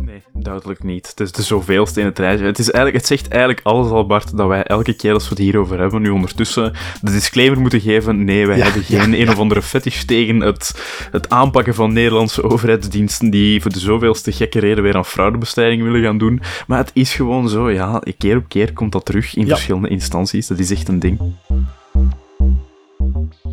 Nee, duidelijk niet. Het is de zoveelste in het rijtje. Het, is eigenlijk, het zegt eigenlijk alles al, Bart, dat wij elke keer als we het hierover hebben, nu ondertussen de disclaimer moeten geven. Nee, wij Ja, hebben geen ja, een of andere fetish tegen het, het aanpakken van Nederlandse overheidsdiensten die voor de zoveelste gekke reden weer aan fraudebestrijding willen gaan doen. Maar het is gewoon zo, ja, keer op keer komt dat terug in verschillende instanties. Dat is echt een ding.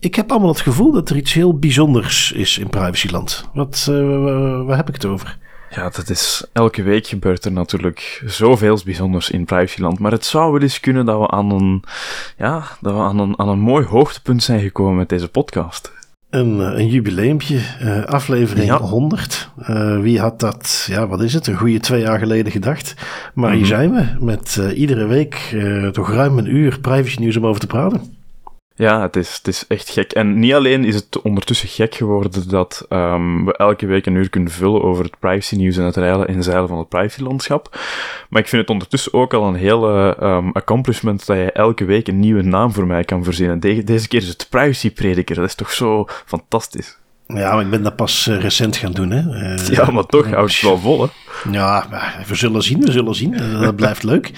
ik heb allemaal het gevoel dat er iets heel bijzonders is in privacyland. Wat, eh, wa- waar heb ik het over? Ja, dat is, elke week gebeurt er natuurlijk zoveel bijzonders in privacyland. Maar het zou wel eens kunnen dat we aan een, ja, dat we aan een, aan een mooi hoogtepunt zijn gekomen met deze podcast. Een, eh, een jubileumpje, eh, aflevering Ja. 100. Eh, wie had dat, ja, wat is het, een goede twee jaar geleden gedacht. Maar hier Mhm. zijn we met iedere week toch ruim een uur privacy nieuws om over te praten. Ja, het is, het is echt gek. En niet alleen is het ondertussen gek geworden dat ehm, we elke week een uur kunnen vullen over het privacy nieuws en het reilen en zeilen van het privacylandschap. Maar ik vind het ondertussen ook al een hele ehm, accomplishment dat je elke week een nieuwe naam voor mij kan verzinnen. De- deze keer is het privacyprediker. Dat is toch zo fantastisch. Ja, maar ik ben dat pas eh, recent gaan doen. Hè. Eh, Ja, maar toch houdt het wel vol, hè? Ja, we zullen zien, we zullen zien. Dat blijft leuk.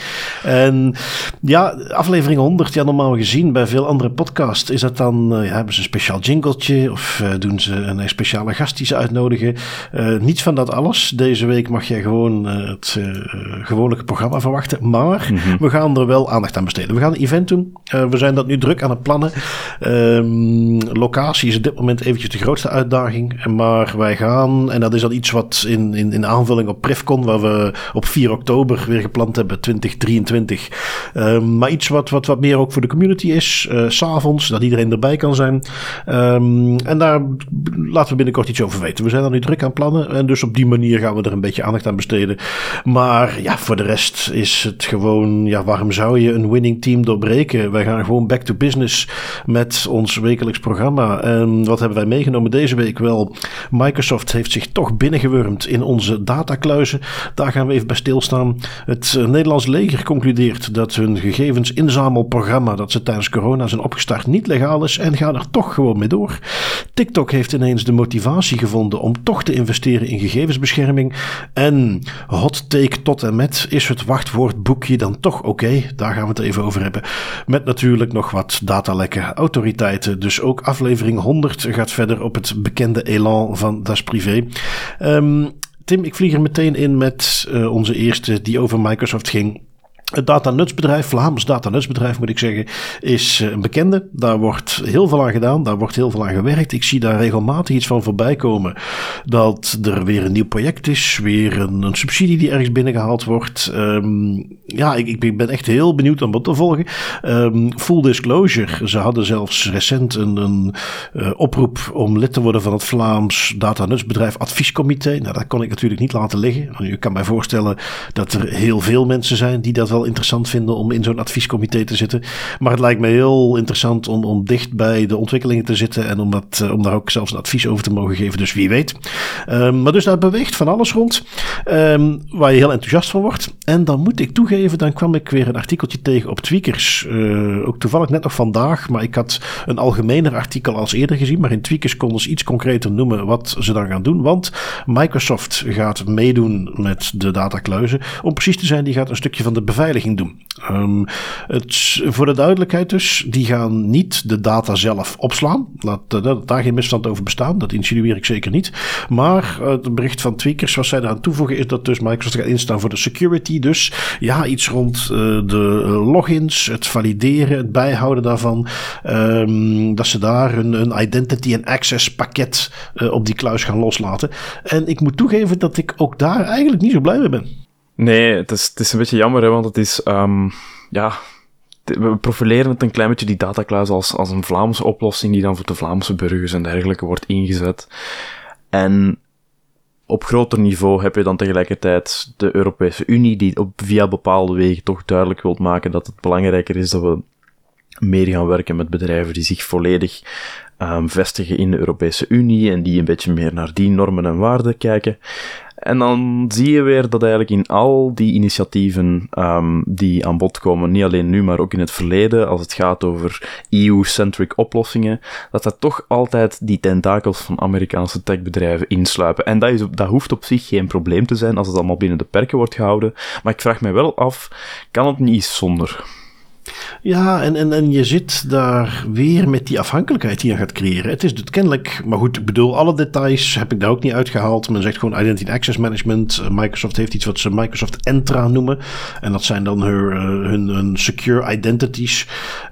En ja, aflevering 100, ja, normaal gezien bij veel andere podcasts is dat dan, eh, ja, hebben ze een speciaal jingletje of doen ze een speciale gast die ze uitnodigen. Eh, niets van dat alles. Deze week mag jij gewoon het gewone programma verwachten, maar we gaan er wel aandacht aan besteden. We gaan een event doen. We zijn dat nu druk aan het plannen. Ehm, locatie is op dit moment eventjes de grootste uitdaging, maar wij gaan, en dat is dan iets wat in, in, in aanvulling op Prefcon, waar we op 4 oktober weer gepland hebben, 2023. Ehm, maar iets wat, wat, wat meer ook voor de community is, eh, s s'avonds, dat iedereen erbij kan zijn. Ehm, en daar laten we binnenkort iets over weten. We zijn er nu druk aan plannen en dus op die manier gaan we er een beetje aandacht aan besteden. Maar ja, voor de rest is het gewoon, ja, waarom zou je een winning team doorbreken? Wij gaan gewoon back to business met ons wekelijks programma. En wat hebben wij meegenomen deze week? Wel, Microsoft heeft zich toch binnengewurmd in onze datakluizen. Daar gaan we even bij stilstaan. Het eh, Nederlands leger concludeert dat hun gegevensinzamelprogramma dat ze tijdens corona zijn opgestart niet legaal is en gaan er toch gewoon mee door. TikTok heeft ineens de motivatie gevonden om toch te investeren in gegevensbescherming. En hot take tot en met is het wachtwoordboekje dan toch oké? Daar gaan we het even over hebben. Met natuurlijk nog wat datalekken, autoriteiten. Dus ook aflevering 100 gaat verder op het bekende elan van Das Privé. Ehm, Tim, ik vlieg er meteen in met eh, onze eerste die over Microsoft ging. Het datanutsbedrijf, Vlaams datanutsbedrijf moet ik zeggen, is eh, een bekende. Daar wordt heel veel aan gedaan, daar wordt heel veel aan gewerkt. Ik zie daar regelmatig iets van voorbij komen. Dat er weer een nieuw project is, weer een, een subsidie die ergens binnengehaald wordt. Ehm, ja, ik, ik ben echt heel benieuwd om dat te volgen. Ehm, full disclosure, ze hadden zelfs recent een, een eh, oproep om lid te worden van het Vlaams datanutsbedrijf adviescomité. Nou, dat kon ik natuurlijk niet laten liggen. Je kan mij voorstellen dat er heel veel mensen zijn die dat wel interessant vinden om in zo'n adviescomité te zitten. Maar het lijkt me heel interessant om, om dicht bij de ontwikkelingen te zitten en om, dat, eh, om daar ook zelfs een advies over te mogen geven. Dus wie weet. Ehm, maar dus daar beweegt van alles rond ehm, waar je heel enthousiast van wordt. En dan moet ik toegeven, dan kwam ik weer een artikeltje tegen op Tweakers. Eh, ook toevallig net nog vandaag, maar ik had een algemener artikel als eerder gezien. Maar in Tweakers konden ze iets concreter noemen wat ze dan gaan doen. Want Microsoft gaat meedoen met de datakluizen. Om precies te zijn, die gaat een stukje van de beveiliging doen. Ehm, voor de duidelijkheid dus, die gaan niet de data zelf opslaan. Laat eh, daar geen misstand over bestaan. Dat insinueer ik zeker niet. Maar eh, het bericht van Tweakers, wat zij eraan toevoegen, is dat dus Microsoft gaat instaan voor de security. Dus ja, iets rond eh, de logins, het valideren, het bijhouden daarvan. Ehm, dat ze daar een, een identity en access pakket op die kluis gaan loslaten. En ik moet toegeven dat ik ook daar eigenlijk niet zo blij mee ben. Nee, het is, is een beetje jammer, hè, want het is... ehm, ja, we profileren het een klein beetje, die datakluis, als, als een Vlaamse oplossing die dan voor de Vlaamse burgers en dergelijke wordt ingezet. En op groter niveau heb je dan tegelijkertijd de Europese Unie, die op, via bepaalde wegen toch duidelijk wilt maken dat het belangrijker is dat we meer gaan werken met bedrijven die zich volledig um, vestigen in de Europese Unie en die een beetje meer naar die normen en waarden kijken. En dan zie je weer dat eigenlijk in al die initiatieven um, die aan bod komen, niet alleen nu, maar ook in het verleden, als het gaat over EU-centric oplossingen, dat er toch altijd die tentakels van Amerikaanse techbedrijven insluipen. En dat, is, dat hoeft op zich geen probleem te zijn als het allemaal binnen de perken wordt gehouden. Maar ik vraag me wel af, kan het niet zonder? Ja, en, en, en je zit daar weer met die afhankelijkheid die je gaat creëren. Het is dus kennelijk, maar goed, ik bedoel, alle details heb ik daar ook niet uitgehaald. Men zegt gewoon Identity Access Management. Eh, Microsoft heeft iets wat ze Microsoft Entra noemen. En dat zijn dan hun, eh, hun, secure identities.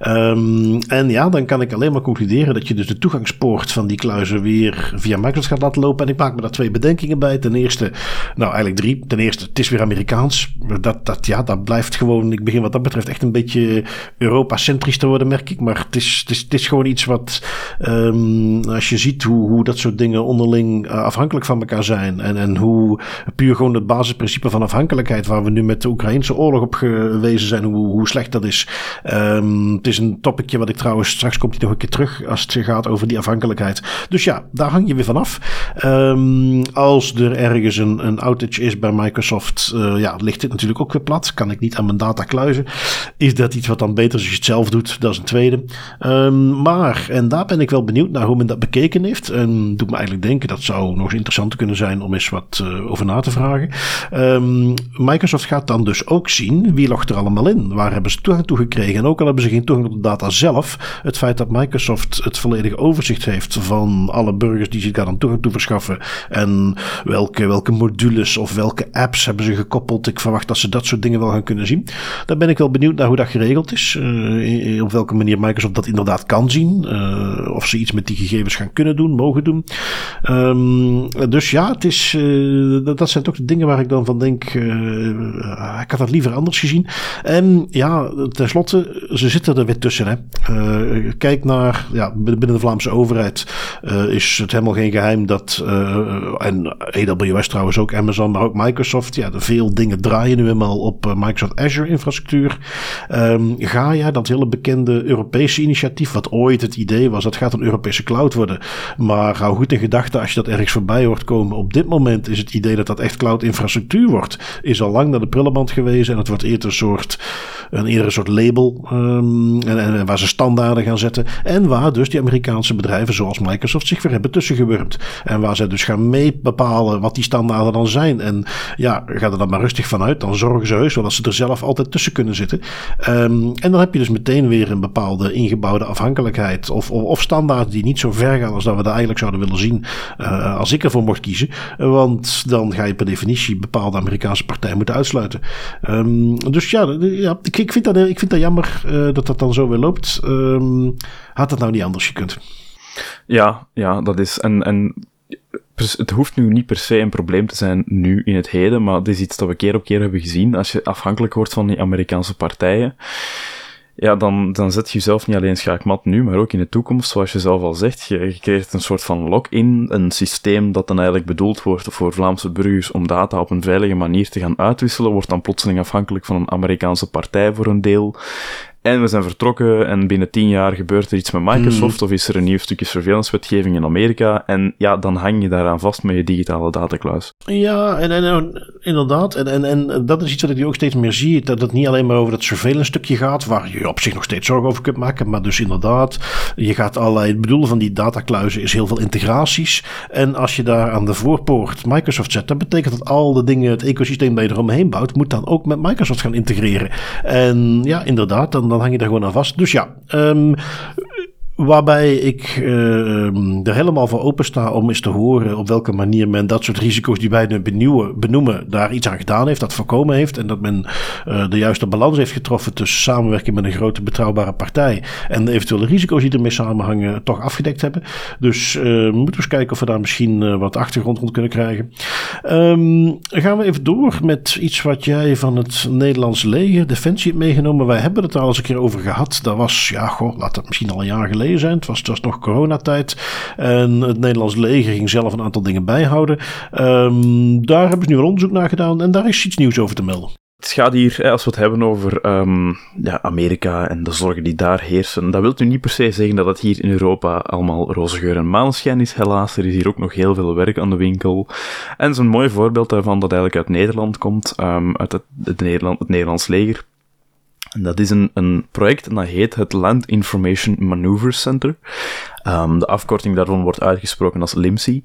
Um, en ja, dan kan ik alleen maar concluderen dat je dus de toegangspoort van die kluizen weer via Microsoft gaat laten lopen. En ik maak me daar twee bedenkingen bij. Ten eerste, nou eigenlijk drie. Ten eerste, het is weer Amerikaans. Dat, dat, ja, dat blijft gewoon, ik begin wat dat betreft echt een beetje Europa-centrisch te worden, merk ik. Maar het is, het is, gewoon iets wat, um, als je ziet hoe, hoe dat soort dingen onderling uh, afhankelijk van elkaar zijn. En, en hoe puur gewoon het basisprincipe van afhankelijkheid, waar we nu met de Oekraïnse oorlog op gewezen zijn, hoe, hoe slecht dat is. Um, het is een topicje wat ik trouwens, straks komt hij nog een keer terug als het gaat over die afhankelijkheid. Dus ja, daar hang je weer vanaf. Um, als er ergens een, een outage is bij Microsoft, uh, ja, ligt dit natuurlijk ook weer plat. Kan ik niet aan mijn data kluizen. Is dat iets wat dan beter als je het zelf doet. Dat is een tweede. Um, maar, en daar ben ik wel benieuwd naar hoe men dat bekeken heeft. En doet me eigenlijk denken dat zou nog eens interessanter kunnen zijn om eens wat uh, over na te vragen. Um, Microsoft gaat dan dus ook zien wie logt er allemaal in. Waar hebben ze toegang toe gekregen? En ook al hebben ze geen toegang tot de data zelf. Het feit dat Microsoft het volledige overzicht heeft van alle burgers die zich daar dan toegang toe verschaffen. En welke, welke modules of welke apps hebben ze gekoppeld. Ik verwacht dat ze dat soort dingen wel gaan kunnen zien. Daar ben ik wel benieuwd naar hoe dat geregeld is. Uh, op welke manier Microsoft dat inderdaad kan zien. Uh, of ze iets met die gegevens gaan kunnen doen, mogen doen. Um, dus ja, het is, uh, dat, dat, zijn toch de dingen waar ik dan van denk. ik had dat liever anders gezien. En ja, tenslotte, ze zitten er weer tussen. Hè. kijk naar, ja, binnen de Vlaamse overheid is het helemaal geen geheim dat, en AWS trouwens ook, Amazon, maar ook Microsoft, ja, veel dingen draaien nu eenmaal op Microsoft Azure infrastructuur. Um, Gaia, dat hele bekende Europese initiatief, wat ooit het idee was, dat gaat een Europese cloud worden. Maar hou goed in gedachten als je dat ergens voorbij hoort komen. Op dit moment is het idee dat dat echt cloud infrastructuur wordt, is al lang naar de prullenband geweest en het wordt eerder een soort, een eerder soort label um, en, en, waar ze standaarden gaan zetten. En waar dus die Amerikaanse bedrijven zoals Microsoft zich weer hebben tussengewurmd. En waar zij dus gaan mee bepalen wat die standaarden dan zijn. En ja, ga er dan maar rustig vanuit. Dan zorgen ze heus wel dat ze er zelf altijd tussen kunnen zitten. Um, en dan heb je dus meteen weer een bepaalde ingebouwde afhankelijkheid. Of, of, of standaarden die niet zo ver gaan als dat we dat eigenlijk zouden willen zien. Uh, als ik ervoor mocht kiezen. Want dan ga je per definitie bepaalde Amerikaanse partijen moeten uitsluiten. Um, dus ja, ja ik, ik, vind dat, ik vind dat jammer uh, dat dat dan zo weer loopt. Um, had dat nou niet anders gekund? Ja, ja, dat is. En het hoeft nu niet per se een probleem te zijn nu in het heden, maar het is iets dat we keer op keer hebben gezien. Als je afhankelijk wordt van die Amerikaanse partijen, ja, dan, dan zet je jezelf niet alleen schaakmat nu, maar ook in de toekomst, zoals je zelf al zegt. Je, je creëert een soort van lock-in, een systeem dat dan eigenlijk bedoeld wordt voor Vlaamse burgers om data op een veilige manier te gaan uitwisselen, wordt dan plotseling afhankelijk van een Amerikaanse partij voor een deel. En we zijn vertrokken en binnen tien jaar gebeurt er iets met Microsoft mm. of is er een nieuw stukje surveillance-wetgeving in Amerika. En ja, dan hang je daaraan vast met je digitale datakluis. Ja, en, en, inderdaad. En, en, en dat is iets wat ik nu ook steeds meer zie. Dat het niet alleen maar over dat surveillance-stukje gaat, waar je op zich nog steeds zorgen over kunt maken. Maar dus inderdaad, je gaat allerlei. Het bedoelen van die datakluizen is heel veel integraties. En als je daar aan de voorpoort Microsoft zet, dan betekent dat al de dingen, het ecosysteem dat je eromheen bouwt, moet dan ook met Microsoft gaan integreren. En ja, inderdaad, dan dan hang je daar gewoon aan vast. Dus ja, um, Waarbij ik uh, er helemaal voor open sta om eens te horen op welke manier men dat soort risico's die wij benieuwen, benoemen, daar iets aan gedaan heeft, dat voorkomen heeft. En dat men uh, de juiste balans heeft getroffen tussen samenwerking met een grote betrouwbare partij en de eventuele risico's die ermee samenhangen, toch afgedekt hebben. Dus uh, we moeten eens kijken of we daar misschien wat achtergrond rond kunnen krijgen. Um, gaan we even door met iets wat jij van het Nederlandse leger, Defensie, hebt meegenomen. Wij hebben het er al eens een keer over gehad. Dat was, ja, goh, laat dat misschien al een jaar geleden Het was, het was nog coronatijd. En het Nederlands leger ging zelf een aantal dingen bijhouden. Um, daar hebben ze nu een onderzoek naar gedaan en daar is iets nieuws over te melden. Het gaat hier, als we het hebben over um, ja, Amerika en de zorgen die daar heersen, dat wil nu niet per se zeggen dat het hier in Europa allemaal roze geur en maneschijn is, helaas. Er is hier ook nog heel veel werk aan de winkel. En zo'n mooi voorbeeld daarvan dat eigenlijk uit Nederland komt, um, uit het, het, Nederland, het Nederlands leger. Dat is een, een project en dat heet het Land Information Maneuver Center. Um, de afkorting daarvan wordt uitgesproken als LIMSI.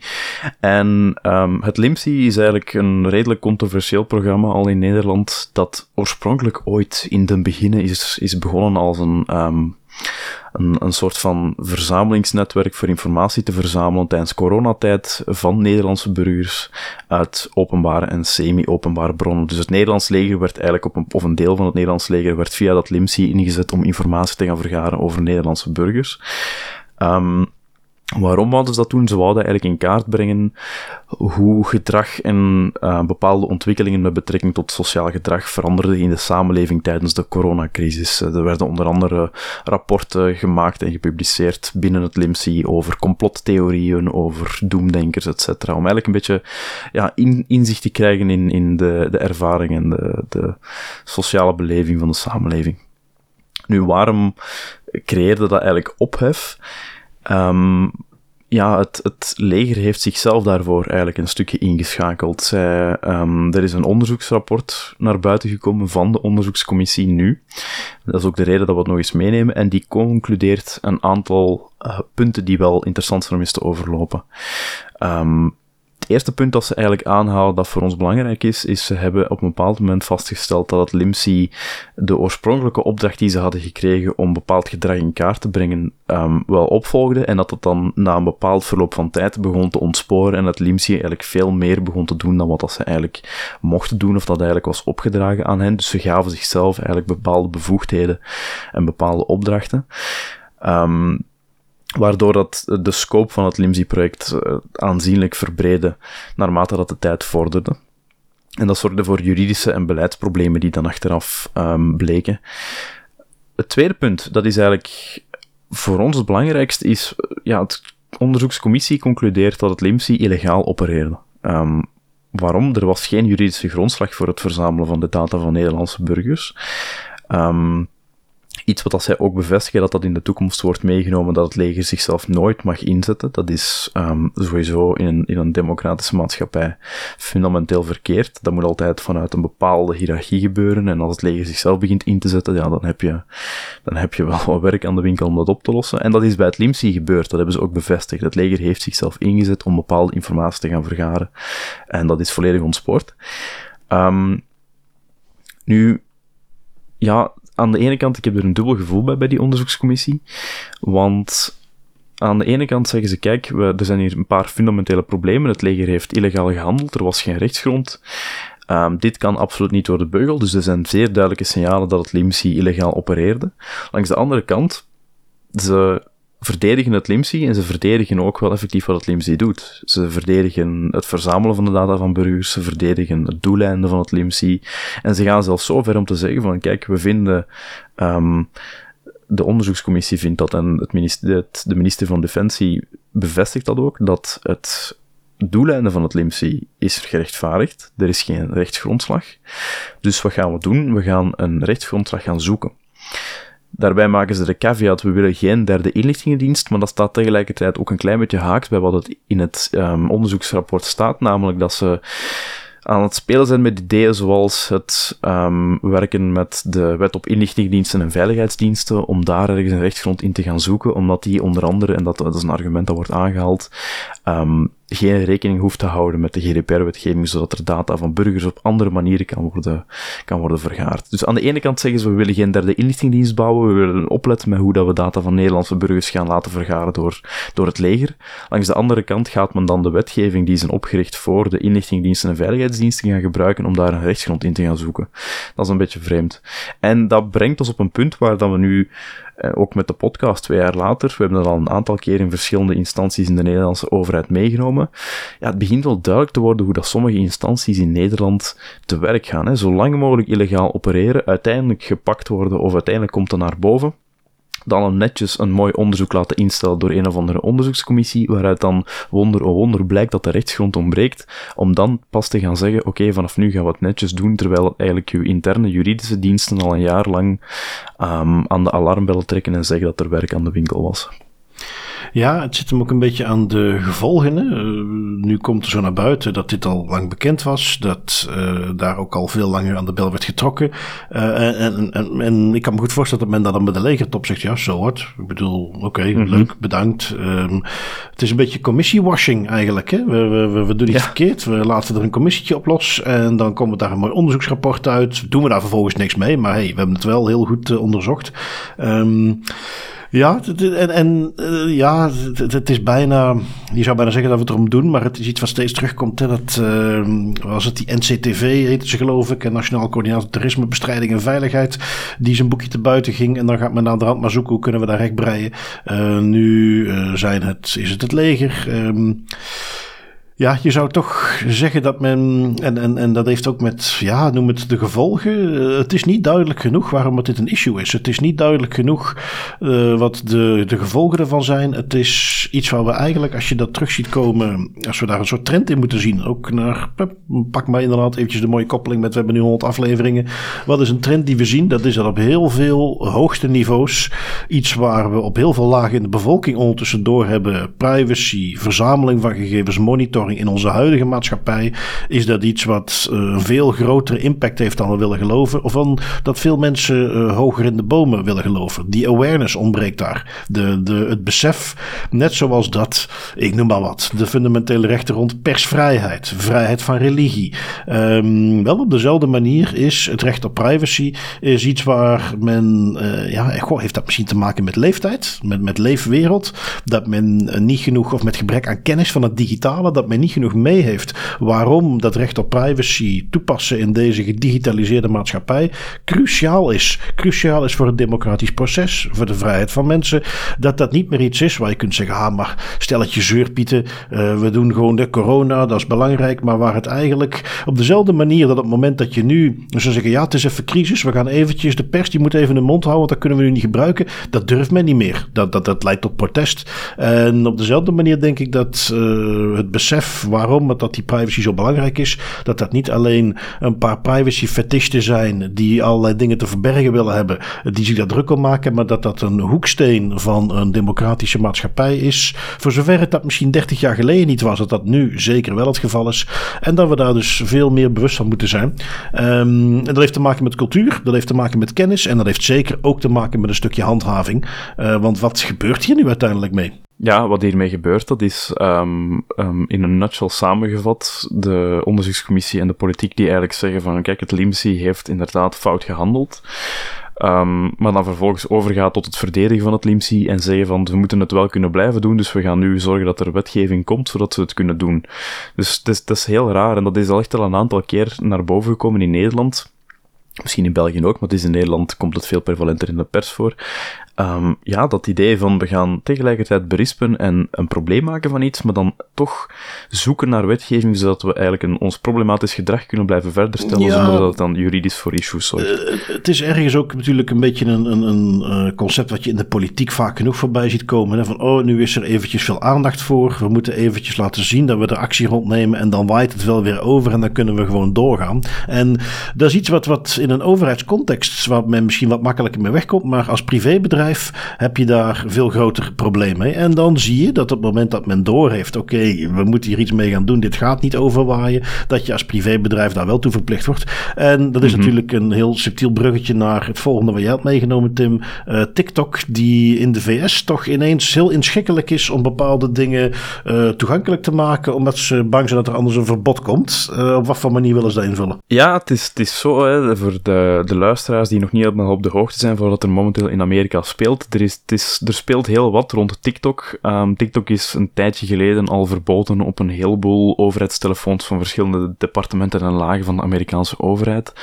En um, het LIMSI is eigenlijk een redelijk controversieel programma al in Nederland, dat oorspronkelijk ooit in de beginnen is, is begonnen als een, um, een, een soort van verzamelingsnetwerk voor informatie te verzamelen tijdens coronatijd van Nederlandse burgers uit openbare en semi-openbare bronnen. Dus het Nederlands leger werd eigenlijk op een, of een deel van het Nederlands leger werd via dat LIMSI ingezet om informatie te gaan vergaren over Nederlandse burgers. Um, Waarom wouden ze dat doen? Ze wouden eigenlijk in kaart brengen hoe gedrag en uh, bepaalde ontwikkelingen met betrekking tot sociaal gedrag veranderden in de samenleving tijdens de coronacrisis. Er werden onder andere rapporten gemaakt en gepubliceerd binnen het LIMSI over complottheorieën, over doemdenkers, etc. Om eigenlijk een beetje ja, in, inzicht te krijgen in, in de, de ervaring en de, de sociale beleving van de samenleving. Nu, waarom creëerde dat eigenlijk ophef? Um, ja, het, het leger heeft zichzelf daarvoor eigenlijk een stukje ingeschakeld. Um, er is een onderzoeksrapport naar buiten gekomen van de onderzoekscommissie nu. Dat is ook de reden dat we het nog eens meenemen. En die concludeert een aantal uh, punten die wel interessant zijn om eens te overlopen. Um, eerste punt dat ze eigenlijk aanhalen dat voor ons belangrijk is, is ze hebben op een bepaald moment vastgesteld dat het LIMSI de oorspronkelijke opdracht die ze hadden gekregen om bepaald gedrag in kaart te brengen, um, wel opvolgde en dat het dan na een bepaald verloop van tijd begon te ontsporen en dat LIMSI eigenlijk veel meer begon te doen dan wat dat ze eigenlijk mochten doen of dat eigenlijk was opgedragen aan hen. Dus ze gaven zichzelf eigenlijk bepaalde bevoegdheden en bepaalde opdrachten. Um, waardoor dat de scope van het LIMSI-project eh, aanzienlijk verbreedde naarmate dat de tijd vorderde. En dat zorgde voor juridische en beleidsproblemen die dan achteraf um, bleken. Het tweede punt, dat is eigenlijk voor ons het belangrijkste, is ja, het onderzoekscommissie concludeert dat het LIMSI illegaal opereerde. Um, waarom? Er was geen juridische grondslag voor het verzamelen van de data van Nederlandse burgers. Um, Iets wat zij ook bevestigen dat dat in de toekomst wordt meegenomen, dat het leger zichzelf nooit mag inzetten. Dat is um, sowieso in een, in een democratische maatschappij fundamenteel verkeerd. Dat moet altijd vanuit een bepaalde hiërarchie gebeuren. En als het leger zichzelf begint in te zetten, ja, dan heb je, dan heb je wel wat werk aan de winkel om dat op te lossen. En dat is bij het LIMSI gebeurd. Dat hebben ze ook bevestigd. Het leger heeft zichzelf ingezet om bepaalde informatie te gaan vergaren. En dat is volledig ontspoord. Um, nu, ja, aan de ene kant, ik heb er een dubbel gevoel bij bij die onderzoekscommissie. Want aan de ene kant zeggen ze, kijk, er zijn hier een paar fundamentele problemen. Het leger heeft illegaal gehandeld, er was geen rechtsgrond. Um, dit kan absoluut niet door de beugel, dus er zijn zeer duidelijke signalen dat het LIMSI illegaal opereerde. Langs de andere kant, ze verdedigen het LIMSI en ze verdedigen ook wel effectief wat het LIMSI doet. Ze verdedigen het verzamelen van de data van burgers, ze verdedigen het doeleinde van het LIMSI en ze gaan zelfs zo ver om te zeggen van kijk, we vinden um, de onderzoekscommissie vindt dat en het minister, de minister van Defensie bevestigt dat ook, dat het doeleinde van het LIMSI is gerechtvaardigd. Er is geen rechtsgrondslag. Dus wat gaan we doen? We gaan een rechtsgrondslag gaan zoeken. Daarbij maken ze de caveat, we willen geen derde inlichtingendienst, maar dat staat tegelijkertijd ook een klein beetje haaks bij wat het in het um, onderzoeksrapport staat, namelijk dat ze aan het spelen zijn met ideeën zoals het um, werken met de wet op inlichtingendiensten en veiligheidsdiensten, om daar ergens een rechtsgrond in te gaan zoeken, omdat die onder andere, en dat, dat is een argument dat wordt aangehaald, um, geen rekening hoeft te houden met de GDPR-wetgeving, zodat er data van burgers op andere manieren kan worden, kan worden vergaard. Dus aan de ene kant zeggen ze, we willen geen derde inlichtingdienst bouwen, we willen opletten met hoe dat we data van Nederlandse burgers gaan laten vergaren door, door het leger. Langs de andere kant gaat men dan de wetgeving die zijn opgericht voor de inlichtingdiensten en veiligheidsdiensten gaan gebruiken om daar een rechtsgrond in te gaan zoeken. Dat is een beetje vreemd. En dat brengt ons op een punt waar dan we nu ook met de podcast twee jaar later, we hebben dat al een aantal keer in verschillende instanties in de Nederlandse overheid meegenomen. Ja, het begint wel duidelijk te worden hoe dat sommige instanties in Nederland te werk gaan. Hè. Zo lang mogelijk illegaal opereren, uiteindelijk gepakt worden of uiteindelijk komt er naar boven dan netjes een mooi onderzoek laten instellen door een of andere onderzoekscommissie, waaruit dan wonder oh wonder blijkt dat de rechtsgrond ontbreekt, om dan pas te gaan zeggen, oké, vanaf nu gaan we het netjes doen, terwijl eigenlijk uw interne juridische diensten al een jaar lang um, aan de alarmbellen trekken en zeggen dat er werk aan de winkel was. Ja, het zit hem ook een beetje aan de gevolgen. Hè. Uh, nu komt er zo naar buiten dat dit al lang bekend was, dat uh, daar ook al veel langer aan de bel werd getrokken. Uh, en, en, en, ik kan me goed voorstellen dat men dat dan bij de legertop zegt, ja, zo wat. Ik bedoel, oké, okay, mm -hmm. leuk, bedankt. Um, het is een beetje commissiewashing eigenlijk. Hè. We, we, we doen iets ja. verkeerd, we laten er een commissietje op los en dan komt daar een mooi onderzoeksrapport uit. Doen we daar vervolgens niks mee, maar hey, we hebben het wel heel goed onderzocht. Um, ja, en, en uh, ja, het, is bijna. Je zou bijna zeggen dat we het erom doen, maar het is iets wat steeds terugkomt. Hè, dat uh, was het die NCTV, heette ze geloof ik, Nationaal Coördinator Terrorismebestrijding en Veiligheid, die zijn boekje te buiten ging. En dan gaat men aan de hand maar zoeken hoe kunnen we daar recht breien. Uh, nu zijn het, is het het leger. Um, ja, je zou toch zeggen dat men, en, en, en dat heeft ook met, ja, noem het de gevolgen. het is niet duidelijk genoeg waarom het dit een issue is. Het is niet duidelijk genoeg uh, wat de, de gevolgen ervan zijn. Het is iets waar we eigenlijk, als je dat terug ziet komen, als we daar een soort trend in moeten zien. Ook naar, pak maar inderdaad eventjes de mooie koppeling met, we hebben nu 100 afleveringen. Wat is een trend die we zien? Dat is dat op heel veel hoogste niveaus, iets waar we op heel veel lagen in de bevolking ondertussen door hebben, privacy, verzameling van gegevens, in onze huidige maatschappij, is dat iets wat een veel grotere impact heeft dan we willen geloven. Of dan dat veel mensen uh, hoger in de bomen willen geloven. Die awareness ontbreekt daar. De, de, het besef, net zoals dat, ik noem maar wat, de fundamentele rechten rond persvrijheid, vrijheid van religie. Um, wel op dezelfde manier is het recht op privacy is iets waar men, uh, ja, goh, heeft dat misschien te maken met leeftijd, met, met leefwereld. Dat men niet genoeg, of met gebrek aan kennis van het digitale, dat men niet genoeg mee heeft waarom dat recht op privacy toepassen in deze gedigitaliseerde maatschappij cruciaal is. Cruciaal is voor het democratisch proces, voor de vrijheid van mensen. Dat dat niet meer iets is waar je kunt zeggen, ah, maar stelletje zeurpieten, uh, we doen gewoon de corona, dat is belangrijk. Maar waar het eigenlijk op dezelfde manier dat op het moment dat je nu zou zeggen, ja, het is even crisis, we gaan eventjes, de pers die moet even de mond houden, want dat kunnen we nu niet gebruiken. Dat durft men niet meer. Dat, dat, dat leidt tot protest. En op dezelfde manier denk ik dat uh, het besef waarom dat die privacy zo belangrijk is. Dat dat niet alleen een paar privacy fetisten zijn die allerlei dingen te verbergen willen hebben, die zich daar druk om maken, maar dat dat een hoeksteen van een democratische maatschappij is. Voor zover het dat misschien 30 jaar geleden niet was, dat dat nu zeker wel het geval is. En dat we daar dus veel meer bewust van moeten zijn. Um, en dat heeft te maken met cultuur, dat heeft te maken met kennis en dat heeft zeker ook te maken met een stukje handhaving. Uh, want wat gebeurt hier nu uiteindelijk mee? Ja, wat hiermee gebeurt, dat is um, um, in een nutshell samengevat de onderzoekscommissie en de politiek die eigenlijk zeggen van kijk, het LIMSI heeft inderdaad fout gehandeld. Um, maar dan vervolgens overgaat tot het verdedigen van het LIMSI en zeggen van we moeten het wel kunnen blijven doen, dus we gaan nu zorgen dat er wetgeving komt zodat we het kunnen doen. Dus is, dat is heel raar en dat is al echt al een aantal keer naar boven gekomen in Nederland. Misschien in België ook, maar het is in Nederland komt het veel prevalenter in de pers voor. Um, ja, dat idee van we gaan tegelijkertijd berispen en een probleem maken van iets, maar dan toch zoeken naar wetgeving zodat we eigenlijk een, ons problematisch gedrag kunnen blijven verder stellen ja, zonder dat het dan juridisch voor issues zorgt. Uh, het is ergens ook natuurlijk een beetje een, een, een uh, concept wat je in de politiek vaak genoeg voorbij ziet komen. Hè? Van oh, nu is er eventjes veel aandacht voor. We moeten eventjes laten zien dat we er actie rondnemen en dan waait het wel weer over en dan kunnen we gewoon doorgaan. En dat is iets wat, wat in een overheidscontext, waar men misschien wat makkelijker mee wegkomt, maar als privébedrijf heb je daar veel groter problemen mee. En dan zie je dat op het moment dat men doorheeft, oké, okay, we moeten hier iets mee gaan doen, dit gaat niet overwaaien, dat je als privébedrijf daar wel toe verplicht wordt. En dat is mm -hmm. natuurlijk een heel subtiel bruggetje naar het volgende wat jij had meegenomen, Tim. Uh, TikTok, die in de VS toch ineens heel inschikkelijk is om bepaalde dingen uh, toegankelijk te maken, omdat ze bang zijn dat er anders een verbod komt. Uh, op wat voor manier willen ze dat invullen? Ja, het is, het is zo, hè, voor de, de luisteraars die nog niet helemaal op de hoogte zijn, voordat er momenteel in Amerika speelt. Er, is, het is, er speelt heel wat rond TikTok. Um, TikTok is een tijdje geleden al verboden op een heleboel overheidstelefoons van verschillende departementen en lagen van de Amerikaanse overheid.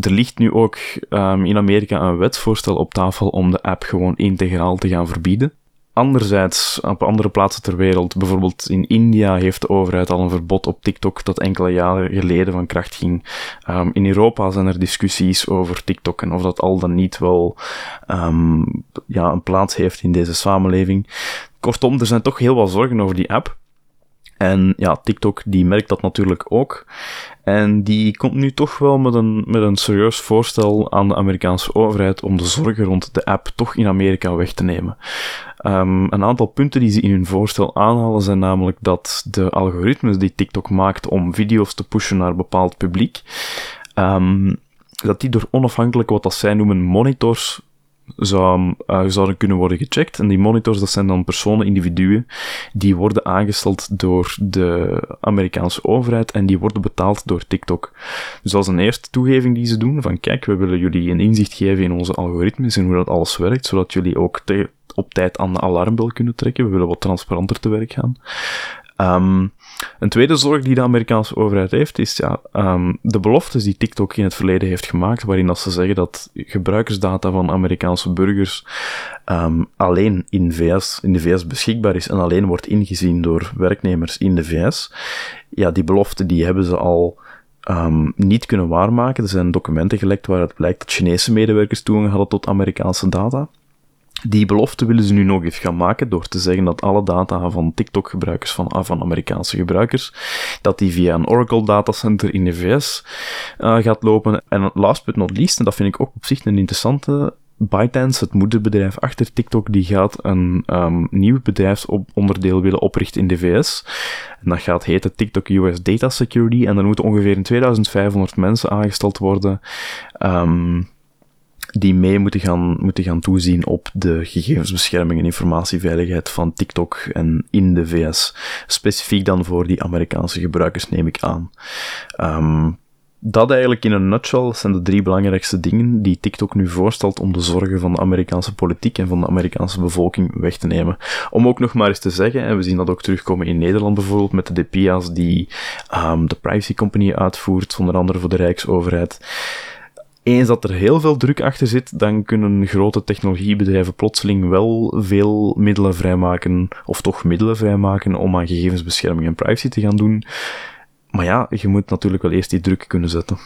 Er ligt nu ook um, in Amerika een wetsvoorstel op tafel om de app gewoon integraal te gaan verbieden. Anderzijds, op andere plaatsen ter wereld, bijvoorbeeld in India, heeft de overheid al een verbod op TikTok dat enkele jaren geleden van kracht ging. Um, in Europa zijn er discussies over TikTok en of dat al dan niet wel um, ja, een plaats heeft in deze samenleving. Kortom, er zijn toch heel wat zorgen over die app. En ja, TikTok die merkt dat natuurlijk ook. En die komt nu toch wel met een, met een serieus voorstel aan de Amerikaanse overheid om de zorgen rond de app toch in Amerika weg te nemen. Um, een aantal punten die ze in hun voorstel aanhalen zijn namelijk dat de algoritmes die TikTok maakt om video's te pushen naar een bepaald publiek, um, dat die door onafhankelijk wat dat zij noemen monitors zou, uh, zouden kunnen worden gecheckt. En die monitors, dat zijn dan personen, individuen, die worden aangesteld door de Amerikaanse overheid en die worden betaald door TikTok. Dus dat is een eerste toegeving die ze doen, van kijk, we willen jullie een inzicht geven in onze algoritmes en hoe dat alles werkt, zodat jullie ook op tijd aan de alarmbel kunnen trekken. We willen wat transparanter te werk gaan. Um, een tweede zorg die de Amerikaanse overheid heeft, is ja, um, de beloftes die TikTok in het verleden heeft gemaakt, waarin dat ze zeggen dat gebruikersdata van Amerikaanse burgers um, alleen in, VS, in de VS beschikbaar is en alleen wordt ingezien door werknemers in de VS. Ja, die belofte die hebben ze al niet kunnen waarmaken. Er zijn documenten gelekt waaruit blijkt dat Chinese medewerkers toegang hadden tot Amerikaanse data. Die belofte willen ze nu nog eens gaan maken door te zeggen dat alle data van TikTok-gebruikers, van, ah, van Amerikaanse gebruikers, dat die via een Oracle datacenter in de VS uh, gaat lopen. En last but not least, en dat vind ik ook op zich een interessante, ByteDance, het moederbedrijf achter TikTok, die gaat een um, nieuw bedrijfsonderdeel willen oprichten in de VS. En dat gaat heten TikTok US Data Security. En dan moeten ongeveer 2500 mensen aangesteld worden. Um, die mee moeten gaan, moeten gaan toezien op de gegevensbescherming en informatieveiligheid van TikTok en in de VS. Specifiek dan voor die Amerikaanse gebruikers, neem ik aan. Um, dat eigenlijk in een nutshell zijn de drie belangrijkste dingen die TikTok nu voorstelt om de zorgen van de Amerikaanse politiek en van de Amerikaanse bevolking weg te nemen. Om ook nog maar eens te zeggen, en we zien dat ook terugkomen in Nederland bijvoorbeeld met de DPIA's die um, de privacy company uitvoert, onder andere voor de Rijksoverheid eens dat er heel veel druk achter zit, dan kunnen grote technologiebedrijven plotseling wel veel middelen vrijmaken, of toch middelen vrijmaken om aan gegevensbescherming en privacy te gaan doen. Maar ja, je moet natuurlijk wel eerst die druk kunnen zetten.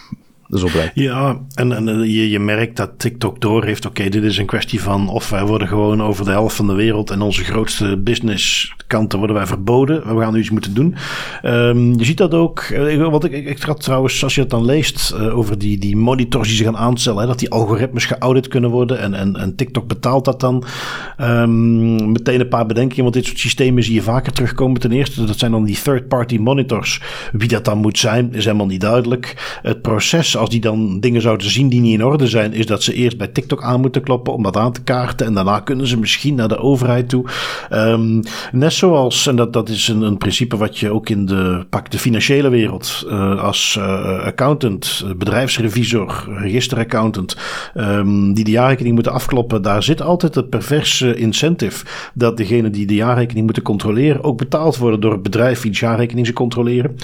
Zo blijkt. Ja, en, en je, je merkt dat TikTok door heeft. Oké, dit is een kwestie van of wij worden gewoon over de helft van de wereld en onze grootste business kanten worden wij verboden. We gaan nu iets moeten doen. Um, je ziet dat ook. Uh, wat ik, ik, ik trouwens, als je het dan leest uh, over die, die monitors die ze gaan aanstellen, hè, dat die algoritmes geaudit kunnen worden en, en, en TikTok betaalt dat dan. Um, meteen een paar bedenkingen, want dit soort systemen zie je vaker terugkomen. Ten eerste, dat zijn dan die third-party monitors. Wie dat dan moet zijn, is helemaal niet duidelijk. Het proces als die dan dingen zouden zien die niet in orde zijn, is dat ze eerst bij TikTok aan moeten kloppen om dat aan te kaarten. En daarna kunnen ze misschien naar de overheid toe. Um, net zoals, en dat, dat is een, een principe wat je ook in de, pak de financiële wereld uh, als uh, accountant, bedrijfsrevisor, registeraccountant, um, die de jaarrekening moeten afkloppen, daar zit altijd het perverse incentive dat degene die de jaarrekening moeten controleren ook betaald worden door het bedrijf wiens jaarrekening ze controleren.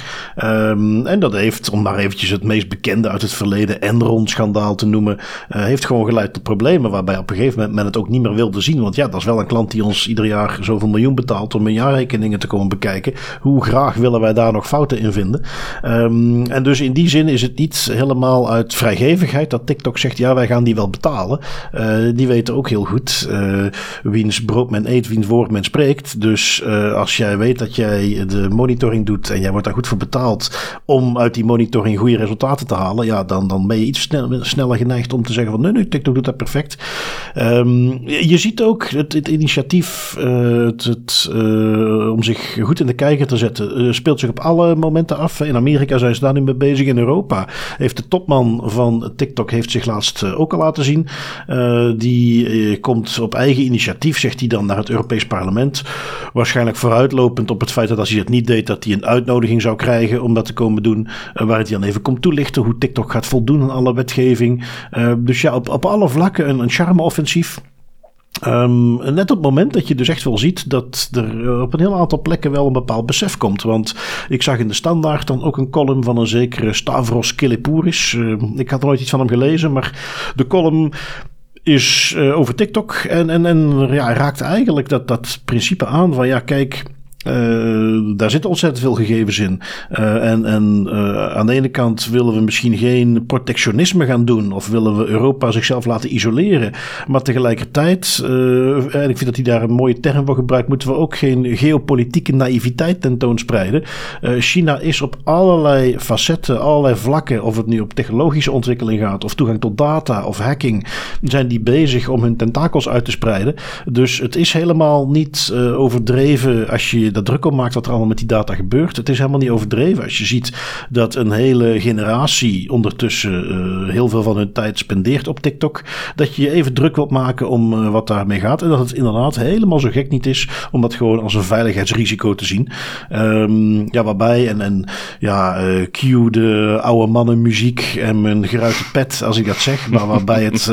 Um, en dat heeft, om maar eventjes het meest bekende uit het verleden Enron-schandaal te noemen, uh, heeft gewoon geleid tot problemen. Waarbij op een gegeven moment men het ook niet meer wilde zien. Want ja, dat is wel een klant die ons ieder jaar zoveel miljoen betaalt om een jaarrekeningen te komen bekijken. Hoe graag willen wij daar nog fouten in vinden? Um, en dus in die zin is het niet helemaal uit vrijgevigheid dat TikTok zegt: ja, wij gaan die wel betalen. Uh, die weten ook heel goed uh, wiens brood men eet, wiens woord men spreekt. Dus als jij weet dat jij de monitoring doet en jij wordt daar goed voor betaald om uit die monitoring goede resultaten te halen, ja, dan, dan ben je iets sneller geneigd om te zeggen van nee, nee, TikTok doet dat perfect. Um, je ziet ook het, het initiatief uh, het, uh, om zich goed in de kijker te zetten, uh, speelt zich op alle momenten af. In Amerika zijn ze daar nu mee bezig. In Europa heeft de topman van TikTok heeft zich laatst ook al laten zien. die komt op eigen initiatief, zegt hij dan, naar het Europees Parlement. Waarschijnlijk vooruitlopend op het feit dat als hij het niet deed, dat hij een uitnodiging zou krijgen om dat te komen doen. waar hij dan even komt toelichten hoe TikTok TikTok gaat voldoen aan alle wetgeving. Uh, dus ja, op, op alle vlakken een, een charme-offensief. Um, net op het moment dat je dus echt wel ziet dat er eh, op een heel aantal plekken wel een bepaald besef komt. Want ik zag in de standaard dan ook een column van een zekere Stavros Kilipouris. Uh, ik had nooit iets van hem gelezen, maar de column is uh, over TikTok. En, en, en ja, raakt eigenlijk dat, dat principe aan van ja, kijk. Uh, daar zitten ontzettend veel gegevens in. Uh, en en uh, aan de ene kant willen we misschien geen protectionisme gaan doen. Of willen we Europa zichzelf laten isoleren. Maar tegelijkertijd, en ik vind dat hij daar een mooie term voor gebruikt, moeten we ook geen geopolitieke naïviteit tentoonspreiden. China is op allerlei facetten, allerlei vlakken, of het nu op technologische ontwikkeling gaat, of toegang tot data of hacking, zijn die bezig om hun tentakels uit te spreiden. Dus het is helemaal niet overdreven als je dat druk op maakt wat er allemaal met die data gebeurt. Het is helemaal niet overdreven als je ziet dat een hele generatie ondertussen uh, heel veel van hun tijd spendeert op TikTok. Dat je je even druk wilt maken om uh, wat daarmee gaat. En dat het inderdaad helemaal zo gek niet is om dat gewoon als een veiligheidsrisico te zien. Um, ja, waarbij en, en ja, uh, cue de oude mannen muziek en mijn geruite pet als ik dat zeg. Maar waarbij het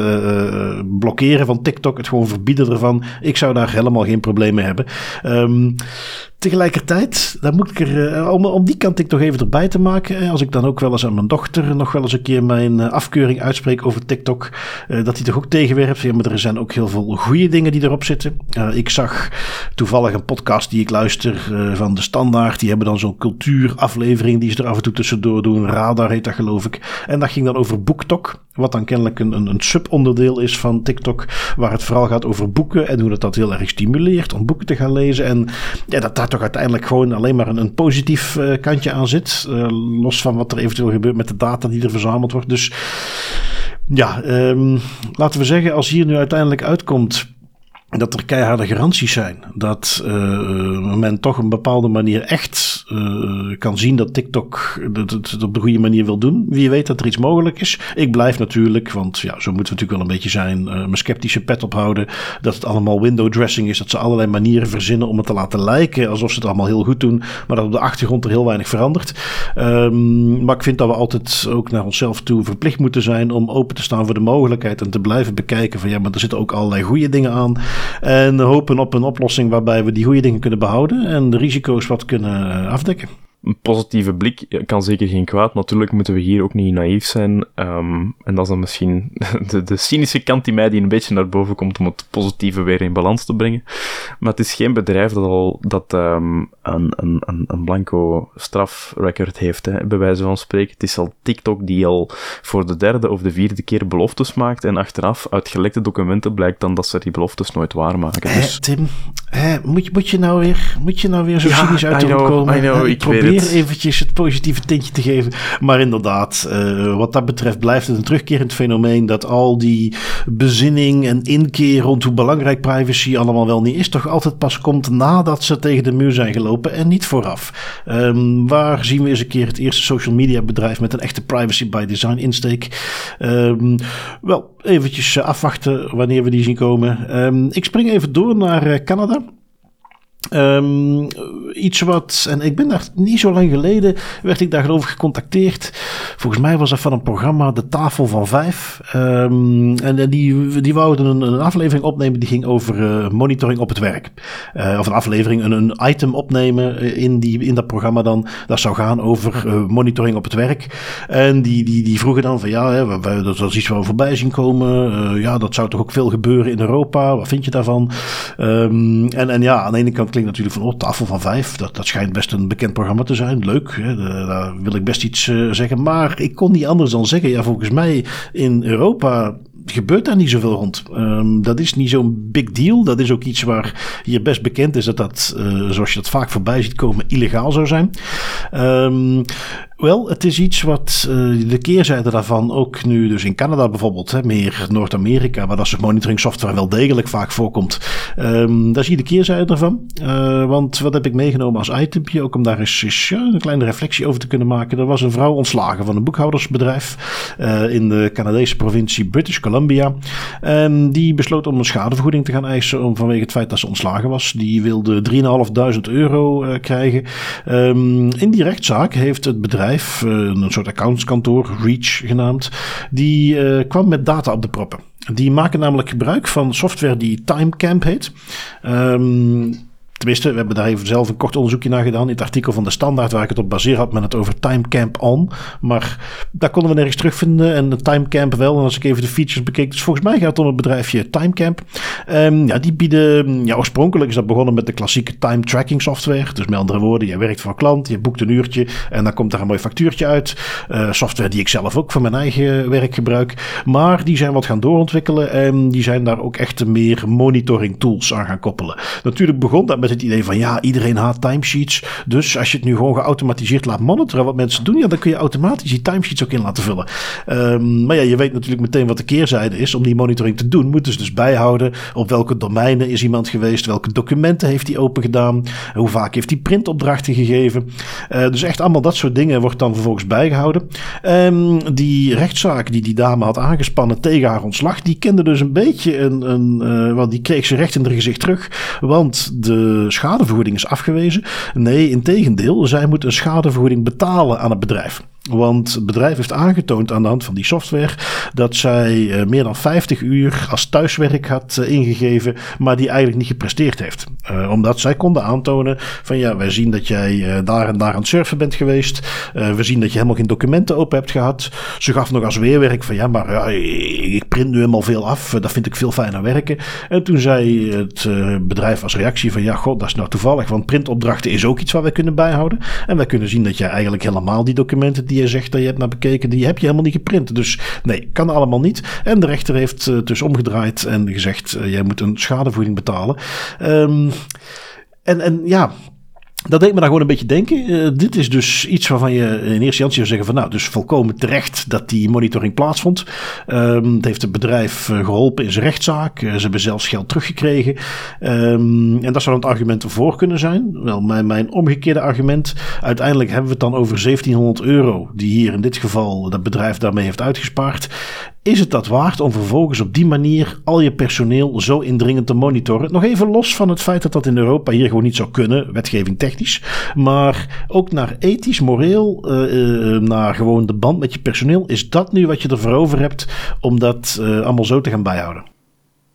blokkeren van TikTok, het gewoon verbieden ervan. Ik zou daar helemaal geen probleem mee hebben. Um, Tegelijkertijd, dan moet ik er, eh, om, om die kant ik toch even erbij te maken. Als ik dan ook wel eens aan mijn dochter nog wel eens een keer mijn eh, afkeuring uitspreek over TikTok. Eh, dat hij toch ook tegenwerpt. Ja, maar er zijn ook heel veel goede dingen die erop zitten. ik zag toevallig een podcast die ik luister van de Standaard. Die hebben dan zo'n cultuuraflevering die ze er af en toe tussendoor doen. Radar heet dat geloof ik. En dat ging dan over BookTok. Wat dan kennelijk een, een, een subonderdeel is van TikTok. Waar het vooral gaat over boeken. En hoe dat dat heel erg stimuleert om boeken te gaan lezen. En ja, dat daar toch uiteindelijk gewoon alleen maar een, positief uh, kantje aan zit. Uh, los van wat er eventueel gebeurt met de data die er verzameld wordt. Dus ja, um, laten we zeggen, als hier nu uiteindelijk uitkomt dat er keiharde garanties zijn. Dat uh, men toch een bepaalde manier echt uh, kan zien dat TikTok het op de goede manier wil doen. Wie weet dat er iets mogelijk is. Ik blijf natuurlijk, want ja, zo moeten we natuurlijk wel een beetje zijn, uh, mijn sceptische pet ophouden. Dat het allemaal window dressing is. Dat ze allerlei manieren verzinnen om het te laten lijken alsof ze het allemaal heel goed doen. Maar dat op de achtergrond er heel weinig verandert. Um, maar ik vind dat we altijd ook naar onszelf toe verplicht moeten zijn om open te staan voor de mogelijkheid en te blijven bekijken van ja, maar er zitten ook allerlei goede dingen aan. En hopen op een oplossing waarbij we die goede dingen kunnen behouden en de risico's wat kunnen eh, afdekken een positieve blik kan zeker geen kwaad. Natuurlijk moeten we hier ook niet naïef zijn. Um, en dat is dan misschien de, de, cynische kant die mij die een beetje naar boven komt om het positieve weer in balans te brengen. Maar het is geen bedrijf dat al dat, um, een, een, een blanco strafrecord heeft, hè, bij wijze van spreken. Het is al TikTok die al voor de derde of de vierde keer beloftes maakt. En achteraf uit gelekte documenten blijkt dan dat ze die beloftes nooit waarmaken. Hé, dus... Tim, moet, je, moet, je nou weer, moet je nou weer zo ja, cynisch uit komen? I know, ik weet probeer eventjes het positieve tintje te geven. Maar inderdaad, uh, wat dat betreft blijft het een terugkerend fenomeen dat al die bezinning en inkeer rond hoe belangrijk privacy allemaal wel niet is, toch altijd pas komt nadat ze tegen de muur zijn gelopen en niet vooraf. Um, waar zien we eens een keer het eerste social media bedrijf met een echte privacy by design insteek? Um, wel, eventjes afwachten wanneer we die zien komen. Um, ik spring even door naar eh, Canada. Um, iets wat, en ik ben daar niet zo lang geleden, werd ik daar geloof ik gecontacteerd. Volgens mij was dat van een programma, De Tafel van Vijf. Um, en die, die wouden een, een, aflevering opnemen die ging over uh, monitoring op het werk. Uh, of een aflevering, een, een item opnemen in, die, in dat programma dan. Dat zou gaan over monitoring op het werk. En die, die, die vroegen dan van ja, hè, dat is iets waar we voorbij zien komen. ja, dat zou toch ook veel gebeuren in Europa. Wat vind je daarvan? Um, en, en ja, aan de ene kant klinkt natuurlijk van, oh, tafel van vijf. Dat, dat schijnt best een bekend programma te zijn. Leuk, hè? daar wil ik best iets uh, zeggen. Maar ik kon niet anders dan zeggen, ja, volgens mij in Europa gebeurt daar niet zoveel rond. Um, dat is niet zo'n big deal. Dat is ook iets waar hier best bekend is dat dat, uh, zoals je dat vaak voorbij ziet komen, illegaal zou zijn. Um, wel, het is iets wat uh, de keerzijde daarvan ook nu, dus in Canada bijvoorbeeld, hè, meer Noord-Amerika, waar dat soort monitoring software wel degelijk vaak voorkomt. Um, daar zie je de keerzijde ervan. Uh, want wat heb ik meegenomen als itempje, ook om daar eens, een kleine reflectie over te kunnen maken. Er was een vrouw ontslagen van een boekhoudersbedrijf uh, in de Canadese provincie British Columbia. En die besloot om een schadevergoeding te gaan eisen om, vanwege het feit dat ze ontslagen was. Die wilde 3.500 euro krijgen. Um, in die rechtszaak heeft het bedrijf eh, een soort accountskantoor, Reach genaamd, die uh, kwam met data op de proppen. Die maken namelijk gebruik van software die Timecamp heet. Um, Tenminste, we hebben daar even zelf een kort onderzoekje naar gedaan. In het artikel van de Standaard waar ik het op baseer had men het over Timecamp On. Maar daar konden we nergens terugvinden. En de Timecamp wel. En als ik even de features bekeek. Dus volgens mij gaat het om het bedrijfje Timecamp. Um, ja, die bieden... Ja, oorspronkelijk is dat begonnen met de klassieke time tracking software. Dus met andere woorden, je werkt voor een klant. Je boekt een uurtje. En dan komt daar een mooi factuurtje uit. Uh, software die ik zelf ook voor mijn eigen werk gebruik. Maar die zijn wat gaan doorontwikkelen. En die zijn daar ook echt meer monitoring tools aan gaan koppelen. Natuurlijk begon dat met het idee van ja, iedereen haat timesheets. Dus als je het nu gewoon geautomatiseerd laat monitoren wat mensen doen, ja, dan kun je automatisch die timesheets ook in laten vullen. Um, maar ja, je weet natuurlijk meteen wat de keerzijde is. Om die monitoring te doen, moeten ze dus bijhouden op welke domeinen is iemand geweest, welke documenten heeft hij open gedaan, hoe vaak heeft hij printopdrachten gegeven. Uh, dus echt allemaal dat soort dingen wordt dan vervolgens bijgehouden. Um, die rechtszaak die die dame had aangespannen tegen haar ontslag, die kende dus een beetje een, een uh, want die kreeg ze recht in haar gezicht terug. Want de schadevergoeding is afgewezen. Nee, in tegendeel, zij moet een schadevergoeding betalen aan het bedrijf. Want het bedrijf heeft aangetoond aan de hand van die software dat zij uh, meer dan 50 uur als thuiswerk had uh, ingegeven, maar die eigenlijk niet gepresteerd heeft. Uh, omdat zij konden aantonen van ja, wij zien dat jij daar en daar aan het surfen bent geweest. we zien dat je helemaal geen documenten open hebt gehad. Ze gaf nog als weerwerk van ja, maar ja, ik print nu helemaal veel af. dat vind ik veel fijner werken. En toen zei het bedrijf als reactie van ja, god, dat is nou toevallig. Want printopdrachten is ook iets waar wij kunnen bijhouden. En wij kunnen zien dat jij eigenlijk helemaal die documenten die je zegt dat je hebt naar bekeken, die heb je helemaal niet geprint. Dus nee, kan allemaal niet. En de rechter heeft uh, dus omgedraaid en gezegd, uh, jij moet een schadevoeding betalen. Um, en, en ja, dat deed me daar gewoon een beetje denken. Uh, dit is dus iets waarvan je in eerste instantie zou zeggen van nou, dus volkomen terecht dat die monitoring plaatsvond. Um, het heeft het bedrijf uh, geholpen in zijn rechtszaak. Uh, ze hebben zelfs geld teruggekregen. Um, en dat zou dan het argument voor kunnen zijn. Wel, mijn, mijn omgekeerde argument. Uiteindelijk hebben we het dan over 1700 euro die hier in dit geval dat bedrijf daarmee heeft uitgespaard. Is het dat waard om vervolgens op die manier al je personeel zo indringend te monitoren? Nog even los van het feit dat dat in Europa hier gewoon niet zou kunnen, wetgeving technisch. Maar ook naar ethisch, moreel, uh, uh, naar gewoon de band met je personeel. Is dat nu wat je ervoor over hebt om dat uh, allemaal zo te gaan bijhouden?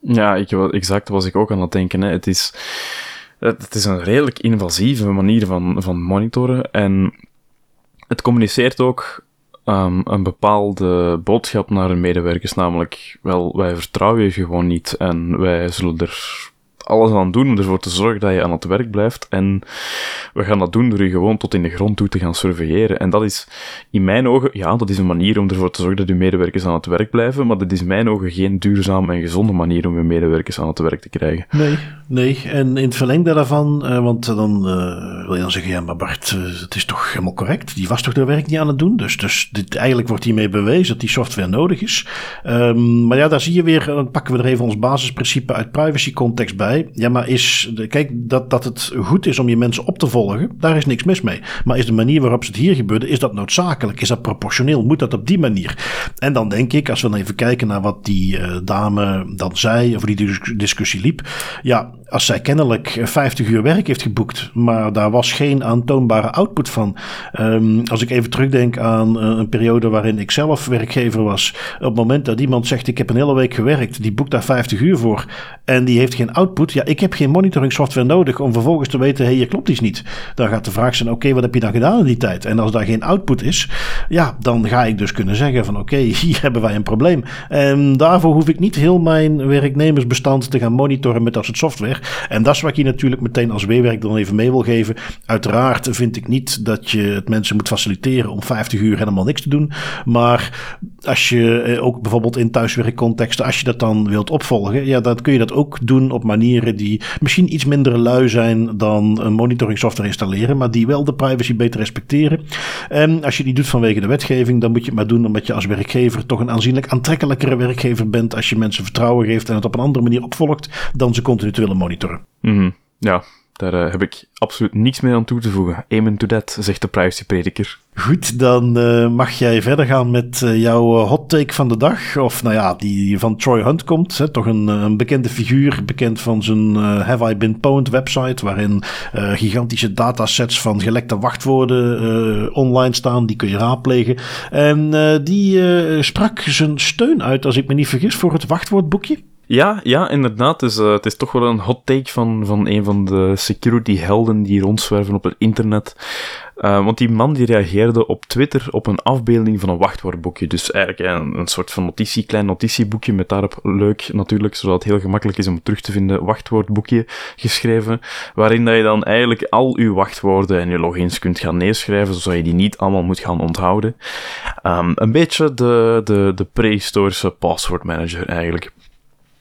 Ja, ik, exact was ik ook aan het denken. Hè. Het, is, het is een redelijk invasieve manier van, van monitoren. En het communiceert ook um, een bepaalde boodschap naar hun medewerkers, namelijk, wel, wij vertrouwen je gewoon niet en wij zullen er alles aan doen om ervoor te zorgen dat je aan het werk blijft. En we gaan dat doen door je gewoon tot in de grond toe te gaan surveilleren. En dat is in mijn ogen, ja, dat is een manier om ervoor te zorgen dat je medewerkers aan het werk blijven, maar dat is in mijn ogen geen duurzame en gezonde manier om je medewerkers aan het werk te krijgen. Nee, nee. En in het verlengde daarvan, uh, want dan uh, wil je dan zeggen, ja, maar Bart, uh, het is toch helemaal correct? Die was toch de werk niet aan het doen? Dus, dus dit, eigenlijk wordt hiermee bewezen dat die software nodig is. Um, maar ja, daar zie je weer, dan pakken we er even ons basisprincipe uit privacy context bij. Ja, maar is. Kijk, dat, dat het goed is om je mensen op te volgen, daar is niks mis mee. Maar is de manier waarop het hier gebeurde, is dat noodzakelijk? Is dat proportioneel? Moet dat op die manier? En dan denk ik, als we dan even kijken naar wat die dame dan zei, of die discussie liep. Ja, als zij kennelijk 50 uur werk heeft geboekt, maar daar was geen aantoonbare output van. Um, als ik even terugdenk aan uh, een periode waarin ik zelf werkgever was. Op het moment dat iemand zegt: Ik heb een hele week gewerkt, die boekt daar 50 uur voor. En die heeft geen output. Ja, ik heb geen monitoring software nodig om vervolgens te weten: hé, hey, hier klopt iets niet. Dan gaat de vraag zijn: Oké, wat heb je dan gedaan in die tijd? En als daar geen output is, ja, dan ga ik dus kunnen zeggen: van oké, hier hebben wij een probleem. En daarvoor hoef ik niet heel mijn werknemersbestand te gaan monitoren met dat soort software. En dat is wat ik je natuurlijk meteen als weerwerk dan even mee wil geven. Uiteraard vind ik niet dat je het mensen moet faciliteren om 50 uur helemaal niks te doen. Maar als je eh, ook bijvoorbeeld in thuiswerkcontexten, als je dat dan wilt opvolgen, ja, dan kun je dat ook doen op manieren die misschien iets minder lui zijn dan een monitoring software installeren, maar die wel de privacy beter respecteren. En als je die doet vanwege de wetgeving, dan moet je het maar doen omdat je als werkgever toch een aanzienlijk aantrekkelijkere werkgever bent als je mensen vertrouwen geeft en het op een andere manier opvolgt dan ze continu te willen monitoren. Mm -hmm. Ja, daar uh, heb ik absoluut niets meer aan toe te voegen. Amen to that, zegt de privacyprediker. Goed, dan uh, mag jij verder gaan met uh, jouw hot take van de dag. Of nou ja, die van Troy Hunt komt. Hè, toch een, een, bekende figuur, bekend van zijn Have I Been Pwned website. Waarin gigantische datasets van gelekte wachtwoorden online staan. Die kun je raadplegen. En die sprak zijn steun uit, als ik me niet vergis, voor het wachtwoordboekje. Ja, ja, inderdaad. Uh, het is toch wel een hot take van, van een van de security helden die rondzwerven op het internet. Uh, want die man die reageerde op Twitter op een afbeelding van een wachtwoordboekje. Dus eigenlijk een, een soort van notitie, klein notitieboekje met daarop leuk natuurlijk, zodat het heel gemakkelijk is om terug te vinden, wachtwoordboekje geschreven, waarin dat je dan eigenlijk al uw wachtwoorden en je logins kunt gaan neerschrijven, zodat je die niet allemaal moet gaan onthouden. Um, een beetje de, de, de prehistorische password manager eigenlijk.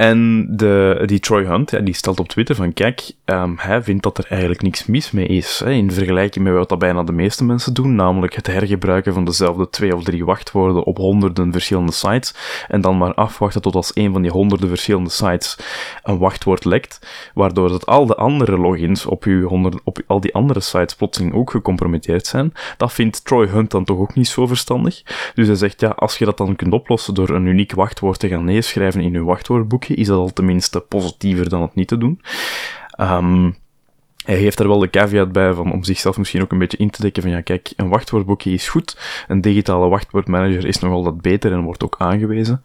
En de, die Troy Hunt, ja, die stelt op Twitter van, kijk, um, hij vindt dat er eigenlijk niks mis mee is, hè, in vergelijking met wat bijna de meeste mensen doen, namelijk het hergebruiken van dezelfde twee of drie wachtwoorden op honderden verschillende sites, en dan maar afwachten tot als een van die honderden verschillende sites een wachtwoord lekt, waardoor dat al de andere logins op, uw honderd, op al die andere sites plotseling ook gecompromitteerd zijn. Dat vindt Troy Hunt dan toch ook niet zo verstandig. Dus hij zegt, ja, als je dat dan kunt oplossen door een uniek wachtwoord te gaan neerschrijven in uw is dat al tenminste positiever dan het niet te doen. Um, hij heeft er wel de caveat bij van om zichzelf misschien ook een beetje in te dekken van ja, kijk, een wachtwoordboekje is goed, een digitale wachtwoordmanager is nog altijd beter en wordt ook aangewezen.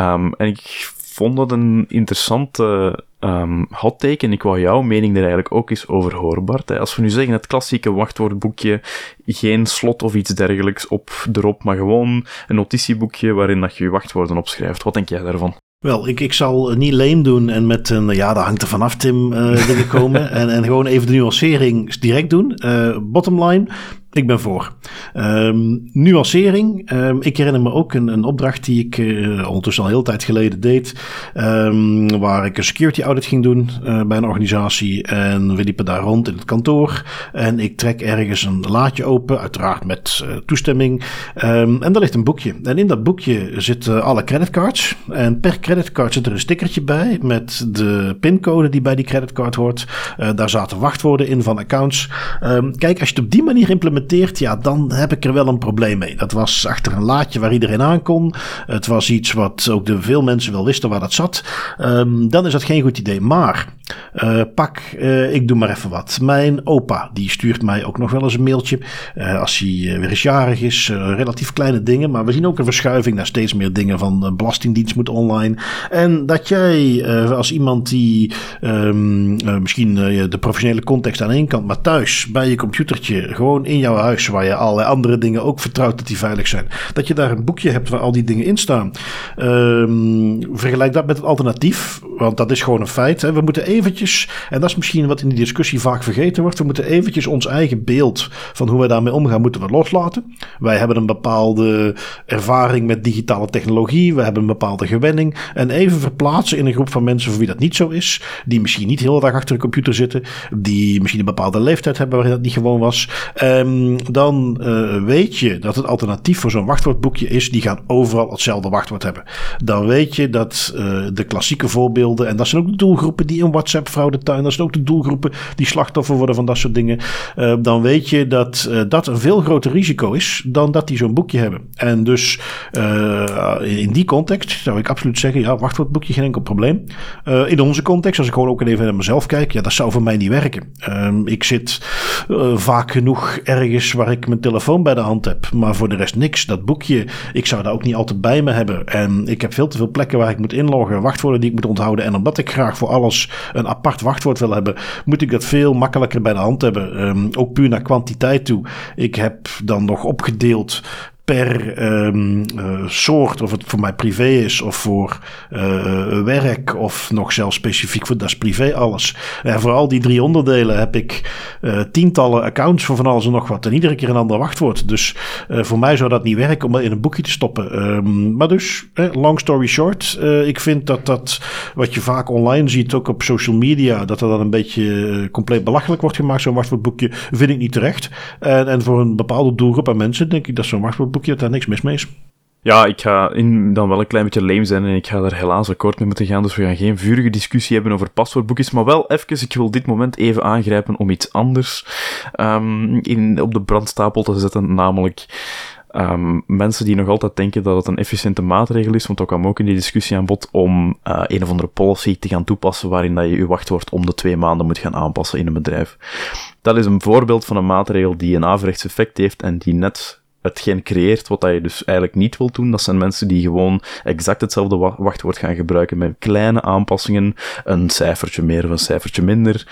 Um, en ik vond dat een interessante um, hot take en ik wou jouw mening er eigenlijk ook eens over horen, Bart. Als we nu zeggen het klassieke wachtwoordboekje, geen slot of iets dergelijks op erop, maar gewoon een notitieboekje waarin dat je je wachtwoorden opschrijft. Wat denk jij daarvan? Wel, ik, ik zal niet leem doen en met een, ja, dat hangt er vanaf, Tim, uh, dingen komen. en, en gewoon even de nuancering direct doen. Uh, bottom line, ik ben voor. Um, nuancering. Um, ik herinner me ook een, een opdracht die ik uh, ondertussen al heel tijd geleden deed. Um, waar ik een security audit ging doen uh, bij een organisatie. En we liepen daar rond in het kantoor. En ik trek ergens een laadje open, uiteraard met uh, toestemming. en daar ligt een boekje. En in dat boekje zitten alle creditcards. En per creditcard zit er een stickertje bij met de pincode die bij die creditcard hoort. daar zaten wachtwoorden in van accounts. kijk, als je het op die manier implementeert ja, dan heb ik er wel een probleem mee. Dat was achter een laadje waar iedereen aan kon. Het was iets wat ook de veel mensen wel wisten waar dat zat. Um, dan is dat geen goed idee. Maar uh, pak, uh, ik doe maar even wat. Mijn opa, die stuurt mij ook nog wel eens een mailtje. Uh, als hij weer eens jarig is. relatief kleine dingen. Maar we zien ook een verschuiving naar steeds meer dingen van Belastingdienst moet online. En dat jij als iemand die um, misschien de professionele context aan één kant, maar thuis bij je computertje gewoon in jouw huis, waar je allerlei andere dingen ook vertrouwt dat die veilig zijn, dat je daar een boekje hebt waar al die dingen in staan. Um, vergelijk dat met het alternatief, want dat is gewoon een feit. Hè. We moeten eventjes, en dat is misschien wat in die discussie vaak vergeten wordt, we moeten eventjes ons eigen beeld van hoe we daarmee omgaan, moeten we loslaten. Wij hebben een bepaalde ervaring met digitale technologie, we hebben een bepaalde gewenning, en even verplaatsen in een groep van mensen voor wie dat niet zo is, die misschien niet heel erg achter de computer zitten, die misschien een bepaalde leeftijd hebben waarin dat niet gewoon was. Um, dan uh, weet je dat het alternatief voor zo'n wachtwoordboekje is. Die gaan overal hetzelfde wachtwoord hebben. Dan weet je dat uh, de klassieke voorbeelden. En dat zijn ook de doelgroepen die in WhatsApp fraudetuin. Dat zijn ook de doelgroepen die slachtoffer worden van dat soort dingen. Uh, dan weet je dat dat een veel groter risico is dan dat die zo'n boekje hebben. En dus in die context zou ik absoluut zeggen: ja, wachtwoordboekje geen enkel probleem. in onze context, als ik gewoon ook even naar mezelf kijk, ja, dat zou voor mij niet werken. Ehm, ik zit vaak genoeg ergens waar ik mijn telefoon bij de hand heb. Maar voor de rest niks. Dat boekje, ik zou daar ook niet altijd bij me hebben. En ik heb veel te veel plekken waar ik moet inloggen, wachtwoorden die ik moet onthouden. En omdat ik graag voor alles een apart wachtwoord wil hebben, moet ik dat veel makkelijker bij de hand hebben. Um, ook puur naar kwantiteit toe. Ik heb dan nog opgedeeld per um, uh, soort, of het voor mij privé is of voor uh, werk of nog zelfs specifiek voor dat is privé alles. En voor al die drie onderdelen heb ik uh, tientallen accounts voor van alles en nog wat en iedere keer een ander wachtwoord. Dus voor mij zou dat niet werken om dat in een boekje te stoppen. Um, maar dus, long story short, ik vind dat dat wat je vaak online ziet, ook op social media, dat er dan een beetje compleet belachelijk wordt gemaakt, zo'n wachtwoordboekje, vind ik niet terecht. En, en voor een bepaalde doelgroep aan mensen denk ik dat zo'n wachtwoordboekje boekje dat daar niks mis mee is. Ja, ik ga in, dan wel een klein beetje lame zijn en ik ga daar helaas akkoord mee moeten gaan. Dus we gaan geen vurige discussie hebben over paswoordboekjes. Maar wel even, ik wil dit moment even aangrijpen om iets anders um, in, op de brandstapel te zetten. Namelijk um, mensen die nog altijd denken dat het een efficiënte maatregel is. Want ook kwam ook in die discussie aan bod om uh, een of andere policy te gaan toepassen waarin dat je je wachtwoord om de twee maanden moet gaan aanpassen in een bedrijf. Dat is een voorbeeld van een maatregel die een averechts effect heeft en die net hetgeen creëert wat je dus eigenlijk niet wilt doen. Dat zijn mensen die gewoon exact hetzelfde wachtwoord gaan gebruiken met kleine aanpassingen, een cijfertje meer of een cijfertje minder.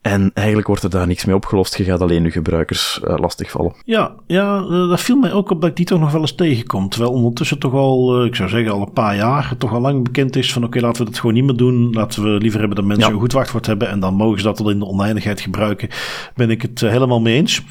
En eigenlijk wordt er daar niks mee opgelost. Je gaat alleen je gebruikers uh, lastigvallen. Ja, ja uh, dat viel mij ook op dat ik die toch nog wel eens tegenkom. Terwijl ondertussen toch al, uh, ik zou zeggen al een paar jaar, toch al lang bekend is van oké, laten we dat gewoon niet meer doen. Laten we liever hebben dat mensen ja. een goed wachtwoord hebben en dan mogen ze dat tot in de oneindigheid gebruiken. Ben ik het helemaal mee eens.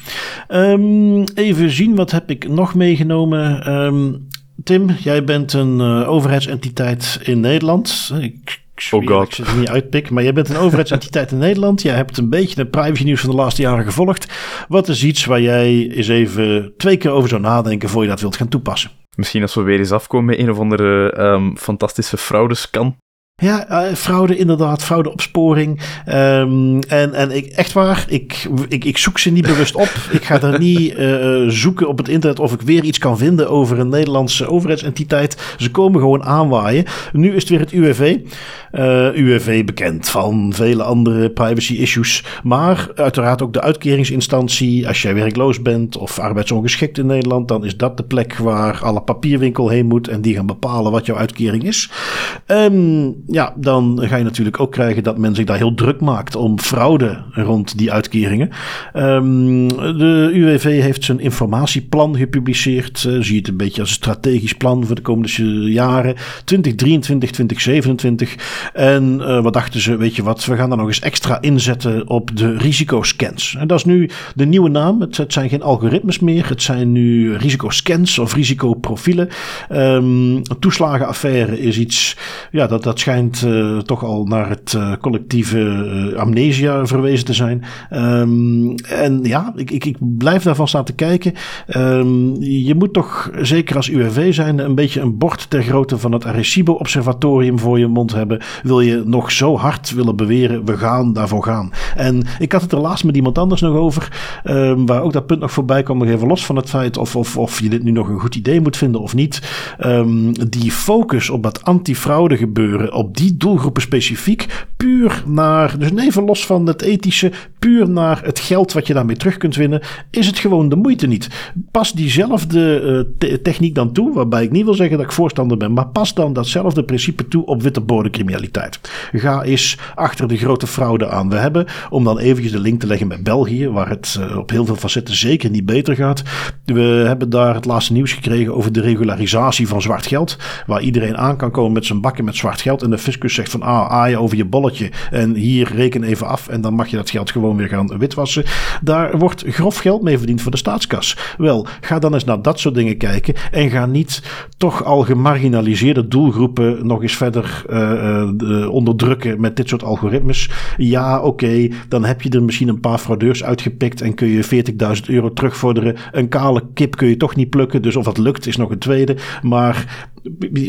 Um, even zien, wat heb ik nog meegenomen? Um, Tim, jij bent een overheidsentiteit in Nederland. Ik oh God. ik ze niet uitpik. Maar jij bent een overheidsentiteit in Nederland. Jij hebt een beetje de privacy nieuws van de laatste jaren gevolgd. Wat is iets waar jij eens even twee keer over zou nadenken voor je dat wilt gaan toepassen? Misschien als we weer eens afkomen met een of andere um, fantastische fraudescan. Ja, uh, fraude inderdaad, fraudeopsporing. Um, en en ik, echt waar, ik, ik, ik zoek ze niet bewust op. ik ga daar niet uh, zoeken op het internet of ik weer iets kan vinden over een Nederlandse overheidsentiteit. Ze komen gewoon aanwaaien. Nu is het weer het UWV. Uh, UWV bekend van vele andere privacy issues. Maar uiteraard ook de uitkeringsinstantie. Als jij werkloos bent of arbeidsongeschikt in Nederland, dan is dat de plek waar alle papierwinkel heen moet. En die gaan bepalen wat jouw uitkering is. Um, ja, dan ga je natuurlijk ook krijgen dat men zich daar heel druk maakt om fraude rond die uitkeringen. Um, de UWV heeft zijn informatieplan gepubliceerd. Uh, zie je het een beetje als een strategisch plan voor de komende jaren. 2023, 2027. En uh, wat dachten ze, weet je wat, we gaan daar nog eens extra inzetten op de risicoscans. En dat is nu de nieuwe naam. Het, het zijn geen algoritmes meer. Het zijn nu risicoscans of risicoprofielen. Um, toeslagenaffaire is iets, ja, dat, dat schijnt uh, toch al naar het uh, collectieve uh, amnesia verwezen te zijn. Um, en ja, ik, ik, ik blijf daarvan staan te kijken. Um, je moet toch, zeker als UWV zijn, een beetje een bord ter grootte van het Arecibo-observatorium voor je mond hebben. Wil je nog zo hard willen beweren, we gaan daarvoor gaan. En ik had het er laatst met iemand anders nog over, um, waar ook dat punt nog voorbij kwam, even los van het feit of, of, of je dit nu nog een goed idee moet vinden of niet. die focus op dat antifraude gebeuren, die doelgroepen specifiek, puur naar, dus even los van het ethische, puur naar het geld wat je daarmee terug kunt winnen, is het gewoon de moeite niet. Pas diezelfde uh, techniek dan toe, waarbij ik niet wil zeggen dat ik voorstander ben, maar pas dan datzelfde principe toe op criminaliteit. Ga eens achter de grote fraude aan. We hebben, om dan eventjes de link te leggen met België, waar het uh, op heel veel facetten zeker niet beter gaat. We hebben daar het laatste nieuws gekregen over de regularisatie van zwart geld, waar iedereen aan kan komen met zijn bakken met zwart geld en de fiscus zegt van ah, aaien over je bolletje en hier reken even af en dan mag je dat geld gewoon weer gaan witwassen. Daar wordt grof geld mee verdiend voor de staatskas. Wel, ga dan eens naar dat soort dingen kijken en ga niet toch al gemarginaliseerde doelgroepen nog eens verder uh, uh, onderdrukken met dit soort algoritmes. Ja, oké, dan heb je er misschien een paar fraudeurs uitgepikt en kun je 40.000 euro terugvorderen. Een kale kip kun je toch niet plukken, dus of dat lukt is nog een tweede. Maar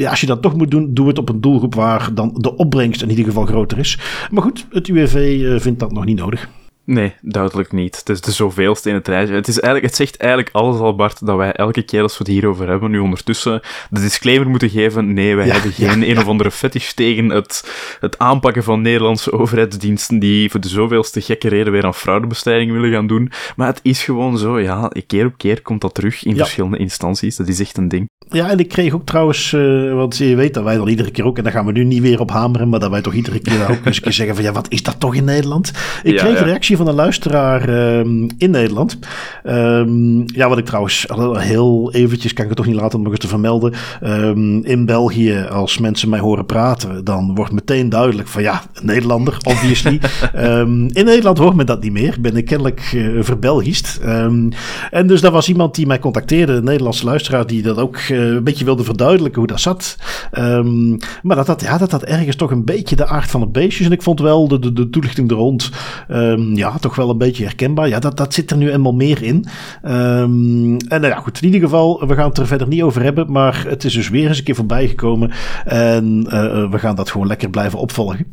als je dat toch moet doen, doe het op een doelgroep waar dan de opbrengst in ieder geval groter is. Maar goed, het UWV eh, vindt dat nog niet nodig. Nee, duidelijk niet. Het is de zoveelste in het rijtje. Het, is eigenlijk, het zegt eigenlijk alles al, Bart, dat wij elke keer als we het hierover hebben, nu ondertussen de disclaimer moeten geven. Nee, wij hebben geen een of andere fetish tegen het, het aanpakken van Nederlandse overheidsdiensten die voor de zoveelste gekke reden weer aan fraudebestrijding willen gaan doen. Maar het is gewoon zo, ja, keer op keer komt dat terug in verschillende instanties. Dat is echt een ding. Ja, en ik kreeg ook trouwens, uh, want je weet dat wij dan iedere keer ook, en daar gaan we nu niet weer op hameren, maar dat wij toch iedere keer ook eens zeggen van ja, wat is dat toch in Nederland? Ik kreeg een reactie van een luisteraar um, in Nederland. Um, ja, wat ik trouwens heel eventjes, kan ik het toch niet laten om nog eens te vermelden. Um, in België, als mensen mij horen praten, dan wordt meteen duidelijk van ja, Nederlander, obviously. in Nederland hoort men dat niet meer. Ben ik kennelijk uh, verbelgist. en dus daar was iemand die mij contacteerde, een Nederlandse luisteraar, die dat ook uh, een beetje wilde verduidelijken hoe dat zat. maar dat dat, ja, dat dat ergens toch een beetje de aard van het beestje. En ik vond wel de, de, de toelichting er rond, ja, toch wel een beetje herkenbaar. Ja, dat, dat zit er nu eenmaal meer in. Um, en nou ja, goed, in ieder geval, we gaan het er verder niet over hebben. Maar het is dus weer eens een keer voorbij gekomen. En uh, we gaan dat gewoon lekker blijven opvolgen.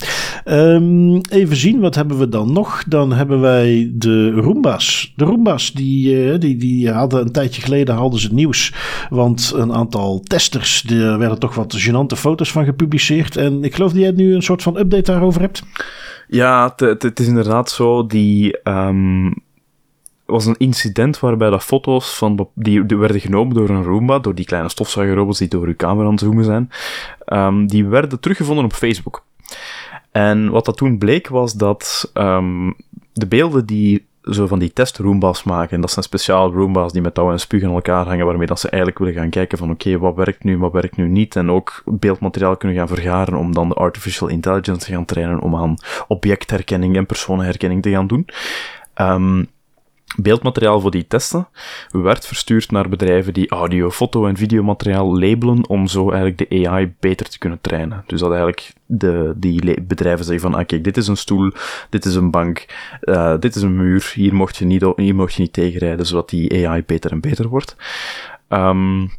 Um, even zien, wat hebben we dan nog? Dan hebben wij de Roomba's. De Roomba's, die, uh, die, die hadden een tijdje geleden hadden ze het nieuws. Want een aantal testers, er werden toch wat gênante foto's van gepubliceerd. En ik geloof dat jij nu een soort van update daarover hebt. Ja, het is inderdaad zo. Die, um, was een incident waarbij dat foto's van, die, werden genomen door een Roomba, door die kleine stofzuigerrobots die door uw camera aan het zoomen zijn, um, die werden teruggevonden op Facebook. En wat dat toen bleek was dat um, de beelden die zo van die test Roombas maken. En dat zijn speciaal Roombas die met touw en spuug aan elkaar hangen, waarmee dat ze eigenlijk willen gaan kijken van oké, wat werkt nu, wat werkt nu niet. En ook beeldmateriaal kunnen gaan vergaren om dan de artificial intelligence te gaan trainen om aan objectherkenning en personenherkenning te gaan doen. Um, Beeldmateriaal voor die testen werd verstuurd naar bedrijven die audio, foto en videomateriaal labelen om zo eigenlijk de AI beter te kunnen trainen. Dus dat eigenlijk de, die bedrijven zeggen van, ah kijk, dit is een stoel, dit is een bank, uh, dit is een muur, hier mocht je niet, hier mocht je niet tegenrijden, zodat die AI beter en beter wordt. Um,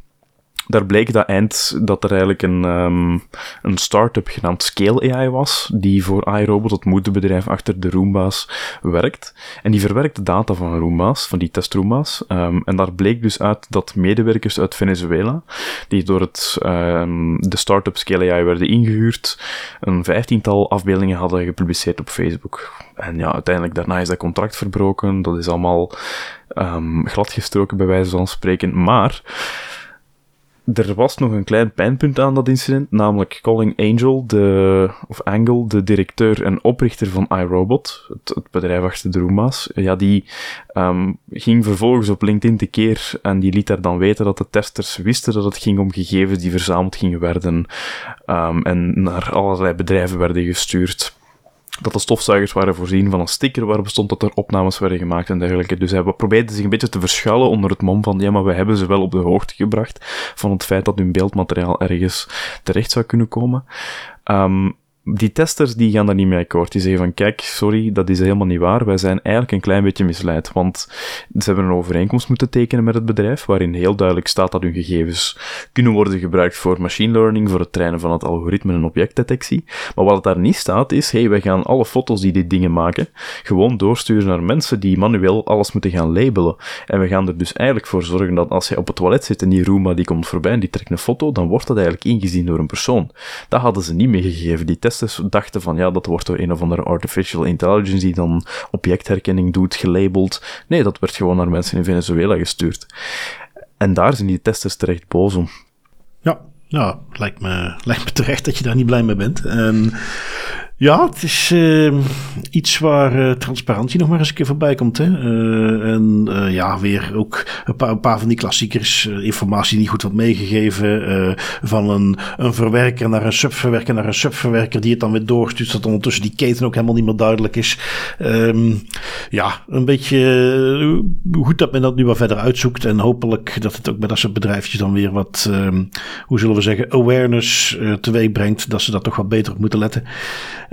daar bleek dat eind dat er eigenlijk een, um, een start-up genaamd Scale AI was, die voor iRobot, het moederbedrijf achter de Roomba's, werkt. En die verwerkt data van Roomba's, van die testroombas. Um, en daar bleek dus uit dat medewerkers uit Venezuela, die door het, um, de start-up Scale AI werden ingehuurd, een vijftiental afbeeldingen hadden gepubliceerd op Facebook. En ja, uiteindelijk daarna is dat contract verbroken. Dat is allemaal gladgestoken bij wijze van spreken. Maar er was nog een klein pijnpunt aan dat incident, namelijk Colin Angel, de, of Angle, de directeur en oprichter van iRobot, het, bedrijf achter de Rooma's. Ja, die um, ging vervolgens op LinkedIn tekeer en die liet daar dan weten dat de testers wisten dat het ging om gegevens die verzameld gingen werden um, en naar allerlei bedrijven werden gestuurd dat de stofzuigers waren voorzien van een sticker waarop stond dat er opnames werden gemaakt en dergelijke. Dus hij probeerde zich een beetje te verschuilen onder het mom van, ja, maar we hebben ze wel op de hoogte gebracht van het feit dat hun beeldmateriaal ergens terecht zou kunnen komen. Um, die testers die gaan daar niet mee akkoord. Die zeggen van, kijk, sorry, dat is helemaal niet waar. Wij zijn eigenlijk een klein beetje misleid. Want ze hebben een overeenkomst moeten tekenen met het bedrijf, waarin heel duidelijk staat dat hun gegevens kunnen worden gebruikt voor machine learning, voor het trainen van het algoritme en objectdetectie. Maar wat daar niet staat is, hey, wij gaan alle foto's die die dingen maken, gewoon doorsturen naar mensen die manueel alles moeten gaan labelen. En we gaan er dus eigenlijk voor zorgen dat als je op het toilet zit en die Roomba die komt voorbij en die trekt een foto, dan wordt dat eigenlijk ingezien door een persoon. Dat hadden ze niet meegegeven. Die testers dachten van ja, dat wordt door een of andere artificial intelligence die dan objectherkenning doet, gelabeld. Nee, dat werd gewoon naar mensen in Venezuela gestuurd. En daar zijn die testers terecht boos om. Ja, ja lijkt, me, lijkt me terecht dat je daar niet blij mee bent. En ja, het is uh, iets waar uh, transparantie nog maar eens een keer voorbij komt. Hè? Uh, en ja, weer ook een paar, een paar van die klassiekers. informatie die niet goed wordt meegegeven. van een, een verwerker naar een subverwerker naar een subverwerker die het dan weer doorstuurt. Zodat ondertussen die keten ook helemaal niet meer duidelijk is. Um, ja, een beetje goed dat men dat nu wat verder uitzoekt. En hopelijk dat het ook bij dat soort bedrijfjes dan weer wat, um, hoe zullen we zeggen, awareness teweeg brengt. Dat ze dat toch wat beter op moeten letten.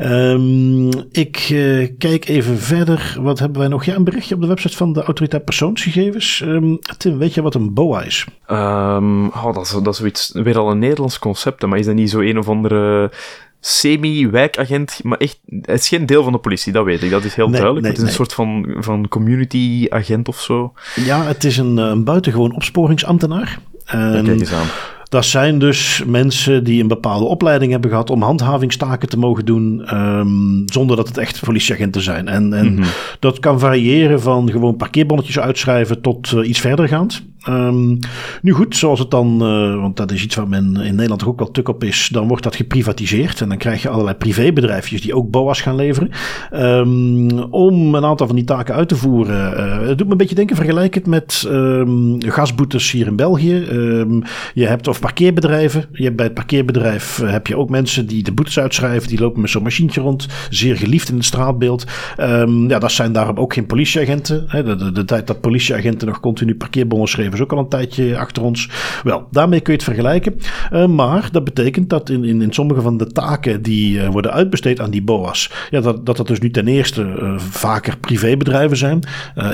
Um, ik uh, kijk even verder. Wat hebben wij nog? Ja, een berichtje op de website van de Autoriteit Persoonsgegevens. Um, Tim, weet je wat een BOA is? Um, oh, dat, is dat is zoiets, weer al een Nederlands concept, maar is dat niet zo een of andere semi-wijkagent, maar echt, het is geen deel van de politie, dat weet ik, dat is heel duidelijk. Nee, het is een soort van, van community-agent of zo. Ja, het is een, een buitengewoon opsporingsambtenaar. Um, kijk eens aan. Dat zijn dus mensen die een bepaalde opleiding hebben gehad om handhavingstaken te mogen doen, um, zonder dat het echt politieagenten zijn. En, en mm -hmm. dat kan variëren van gewoon parkeerbonnetjes uitschrijven tot uh, iets verdergaand. Um, nu goed, zoals het dan, uh, want dat is iets waar men in Nederland toch ook wel tuk op is, dan wordt dat geprivatiseerd en dan krijg je allerlei privébedrijfjes die ook BOA's gaan leveren. Um, om een aantal van die taken uit te voeren. Uh, het doet me een beetje denken, vergelijk het met um, gasboetes hier in België. je hebt of parkeerbedrijven. Je bij het parkeerbedrijf uh, heb je ook mensen die de boetes uitschrijven, die lopen met zo'n machientje rond, zeer geliefd in het straatbeeld. ja, dat zijn daarom ook geen politieagenten. De, de, de, tijd dat politieagenten nog continu parkeerbonnen schreven is ook al een tijdje achter ons. Wel, daarmee kun je het vergelijken. Uh, maar dat betekent dat in, in, in sommige van de taken die uh, worden uitbesteed aan die BOA's, ja, dat, dat dat dus niet ten eerste uh, vaker privébedrijven zijn.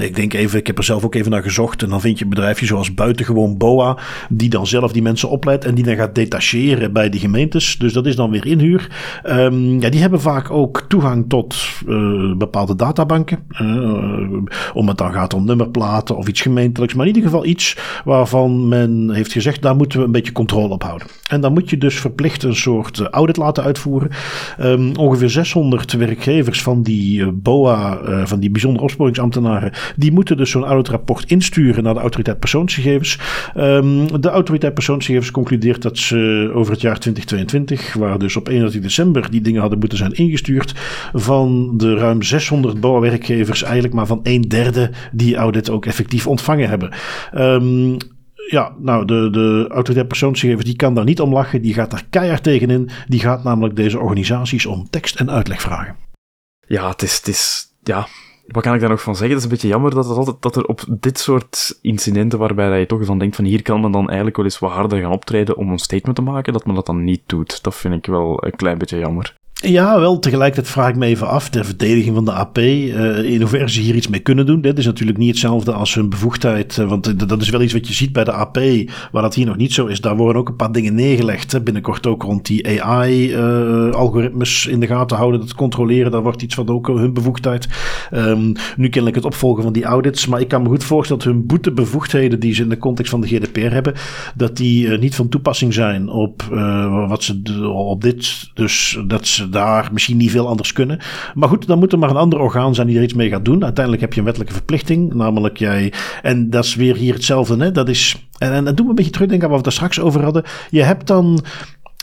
ik denk even, ik heb er zelf ook even naar gezocht en dan vind je een bedrijfje zoals buitengewoon BOA, die dan zelf die mensen opleidt en die dan gaat detacheren bij die gemeentes. Dus dat is dan weer inhuur. Um, ja, die hebben vaak ook toegang tot bepaalde databanken. om het dan gaat om nummerplaten of iets gemeentelijks, maar in ieder geval iets waarvan men heeft gezegd, daar moeten we een beetje controle op houden. En dan moet je dus verplicht een soort audit laten uitvoeren. Um, ongeveer 600 werkgevers van die BOA, van die bijzondere opsporingsambtenaren, die moeten dus zo'n auditrapport insturen naar de autoriteit persoonsgegevens. Um, de autoriteit persoonsgegevens concludeert dat ze over het jaar 2022, waar dus op 31 december die dingen hadden moeten zijn ingestuurd, van de ruim 600 BOA-werkgevers eigenlijk maar van een derde die audit ook effectief ontvangen hebben. Um, ja, nou, de, de autoriteit persoonsgegevens die kan daar niet om lachen. Die gaat daar keihard tegenin. Die gaat namelijk deze organisaties om tekst en uitleg vragen. Ja, het is, het is ja, wat kan ik daar nog van zeggen? Het is een beetje jammer dat, het altijd, dat er op dit soort incidenten, waarbij je toch van denkt van hier kan men dan eigenlijk wel eens wat harder gaan optreden om een statement te maken, dat men dat dan niet doet. Dat vind ik wel een klein beetje jammer. Ja, wel. Tegelijkertijd vraag ik me even af, de verdediging van de AP, eh, in hoeverre ze hier iets mee kunnen doen. Dit is natuurlijk niet hetzelfde als hun bevoegdheid, uh, want dat is wel iets wat je ziet bij de AP, waar dat hier nog niet zo is. Daar worden ook een paar dingen neergelegd. Hè. Binnenkort ook rond die AI-algoritmes in de gaten houden, dat controleren. Dat wordt iets van ook hun bevoegdheid. Um, nu kennelijk het opvolgen van die audits, maar ik kan me goed voorstellen dat hun boetebevoegdheden die ze in de context van de GDPR hebben, dat die niet van toepassing zijn op wat ze op dit, dus dat ze daar misschien niet veel anders kunnen. Maar goed, dan moet er maar een ander orgaan zijn die er iets mee gaat doen. Uiteindelijk heb je een wettelijke verplichting, namelijk jij. En dat is weer hier hetzelfde. Hè? Dat is. En, en, en doe me een beetje terugdenken aan wat we daar straks over hadden. Je hebt dan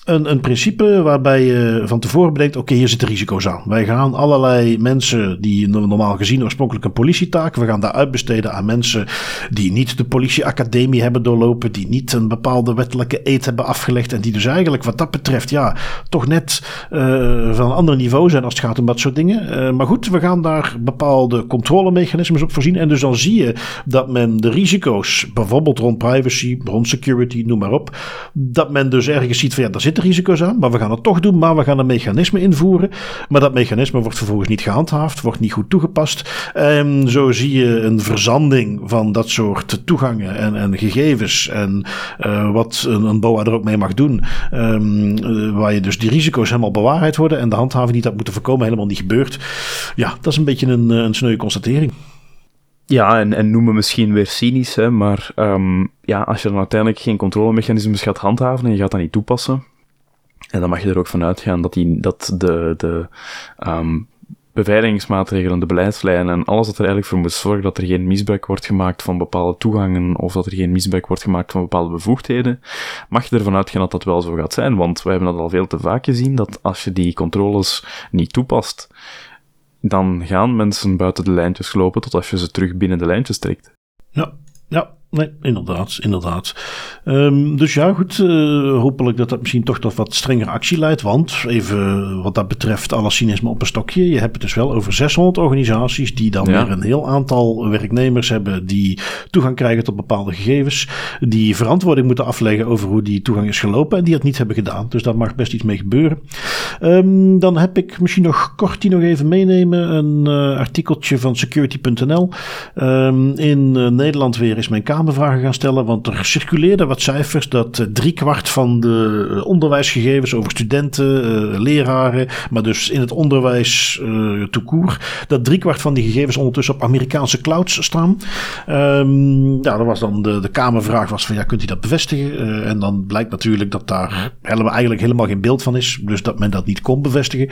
een, een principe waarbij je van tevoren bedenkt: oké, hier zitten risico's aan. Wij gaan allerlei mensen die normaal gezien oorspronkelijk een politietaak, we gaan daar uitbesteden aan mensen die niet de politieacademie hebben doorlopen, die niet een bepaalde wettelijke eet hebben afgelegd en die dus eigenlijk wat dat betreft, ja, toch net uh, van een ander niveau zijn als het gaat om dat soort dingen. Uh, maar goed, we gaan daar bepaalde controlemechanismes op voorzien. En dus dan zie je dat men de risico's, bijvoorbeeld rond privacy, rond security, noem maar op, dat men dus ergens ziet van ja, daar zit risico's aan, maar we gaan het toch doen, maar we gaan een mechanisme invoeren. Maar dat mechanisme wordt vervolgens niet gehandhaafd, wordt niet goed toegepast. En zo zie je een verzanding van dat soort toegangen en, en gegevens en uh, wat een, een, BOA er ook mee mag doen. Um, uh, waar je dus die risico's helemaal bewaarheid worden en de handhaving die dat moeten voorkomen helemaal niet gebeurt. Ja, dat is een beetje een, een sneuwe constatering. Ja, en, en noemen misschien weer cynisch, hè, maar um, ja, als je dan uiteindelijk geen controlemechanismes gaat handhaven en je gaat dat niet toepassen, en dan mag je er ook van uitgaan dat, die, dat de, de um, beveiligingsmaatregelen, de beleidslijnen en alles dat er eigenlijk voor moet zorgen dat er geen misbruik wordt gemaakt van bepaalde toegangen of dat er geen misbruik wordt gemaakt van bepaalde bevoegdheden, mag je ervan uitgaan dat dat wel zo gaat zijn. Want we hebben dat al veel te vaak gezien, dat als je die controles niet toepast, dan gaan mensen buiten de lijntjes lopen tot je ze terug binnen de lijntjes trekt. Ja, ja, Nee, inderdaad, inderdaad. Um, dus ja, goed. Uh, hopelijk dat dat misschien toch tot wat strengere actie leidt. Want even wat dat betreft alle cynisme op een stokje. Je hebt het dus wel over 600 organisaties die dan weer een heel aantal werknemers hebben die toegang krijgen tot bepaalde gegevens. Die verantwoording moeten afleggen over hoe die toegang is gelopen en die het niet hebben gedaan. Dus daar mag best iets mee gebeuren. Um, dan heb ik misschien nog kort die nog even meenemen. Een uh, artikeltje van security.nl. Um, ehm, in uh, Nederland weer is mijn kamer Kamervragen gaan stellen. Want er circuleerden wat cijfers dat uh, driekwart van de uh, onderwijsgegevens over studenten, uh, leraren, maar dus in het onderwijs uh, toekoer, dat driekwart van die gegevens ondertussen op Amerikaanse clouds staan. Um, ja, dat was dan de, de Kamervraag was van ja, kunt u dat bevestigen? en dan blijkt natuurlijk dat daar helemaal, eigenlijk helemaal geen beeld van is. Dus dat men dat niet kon bevestigen.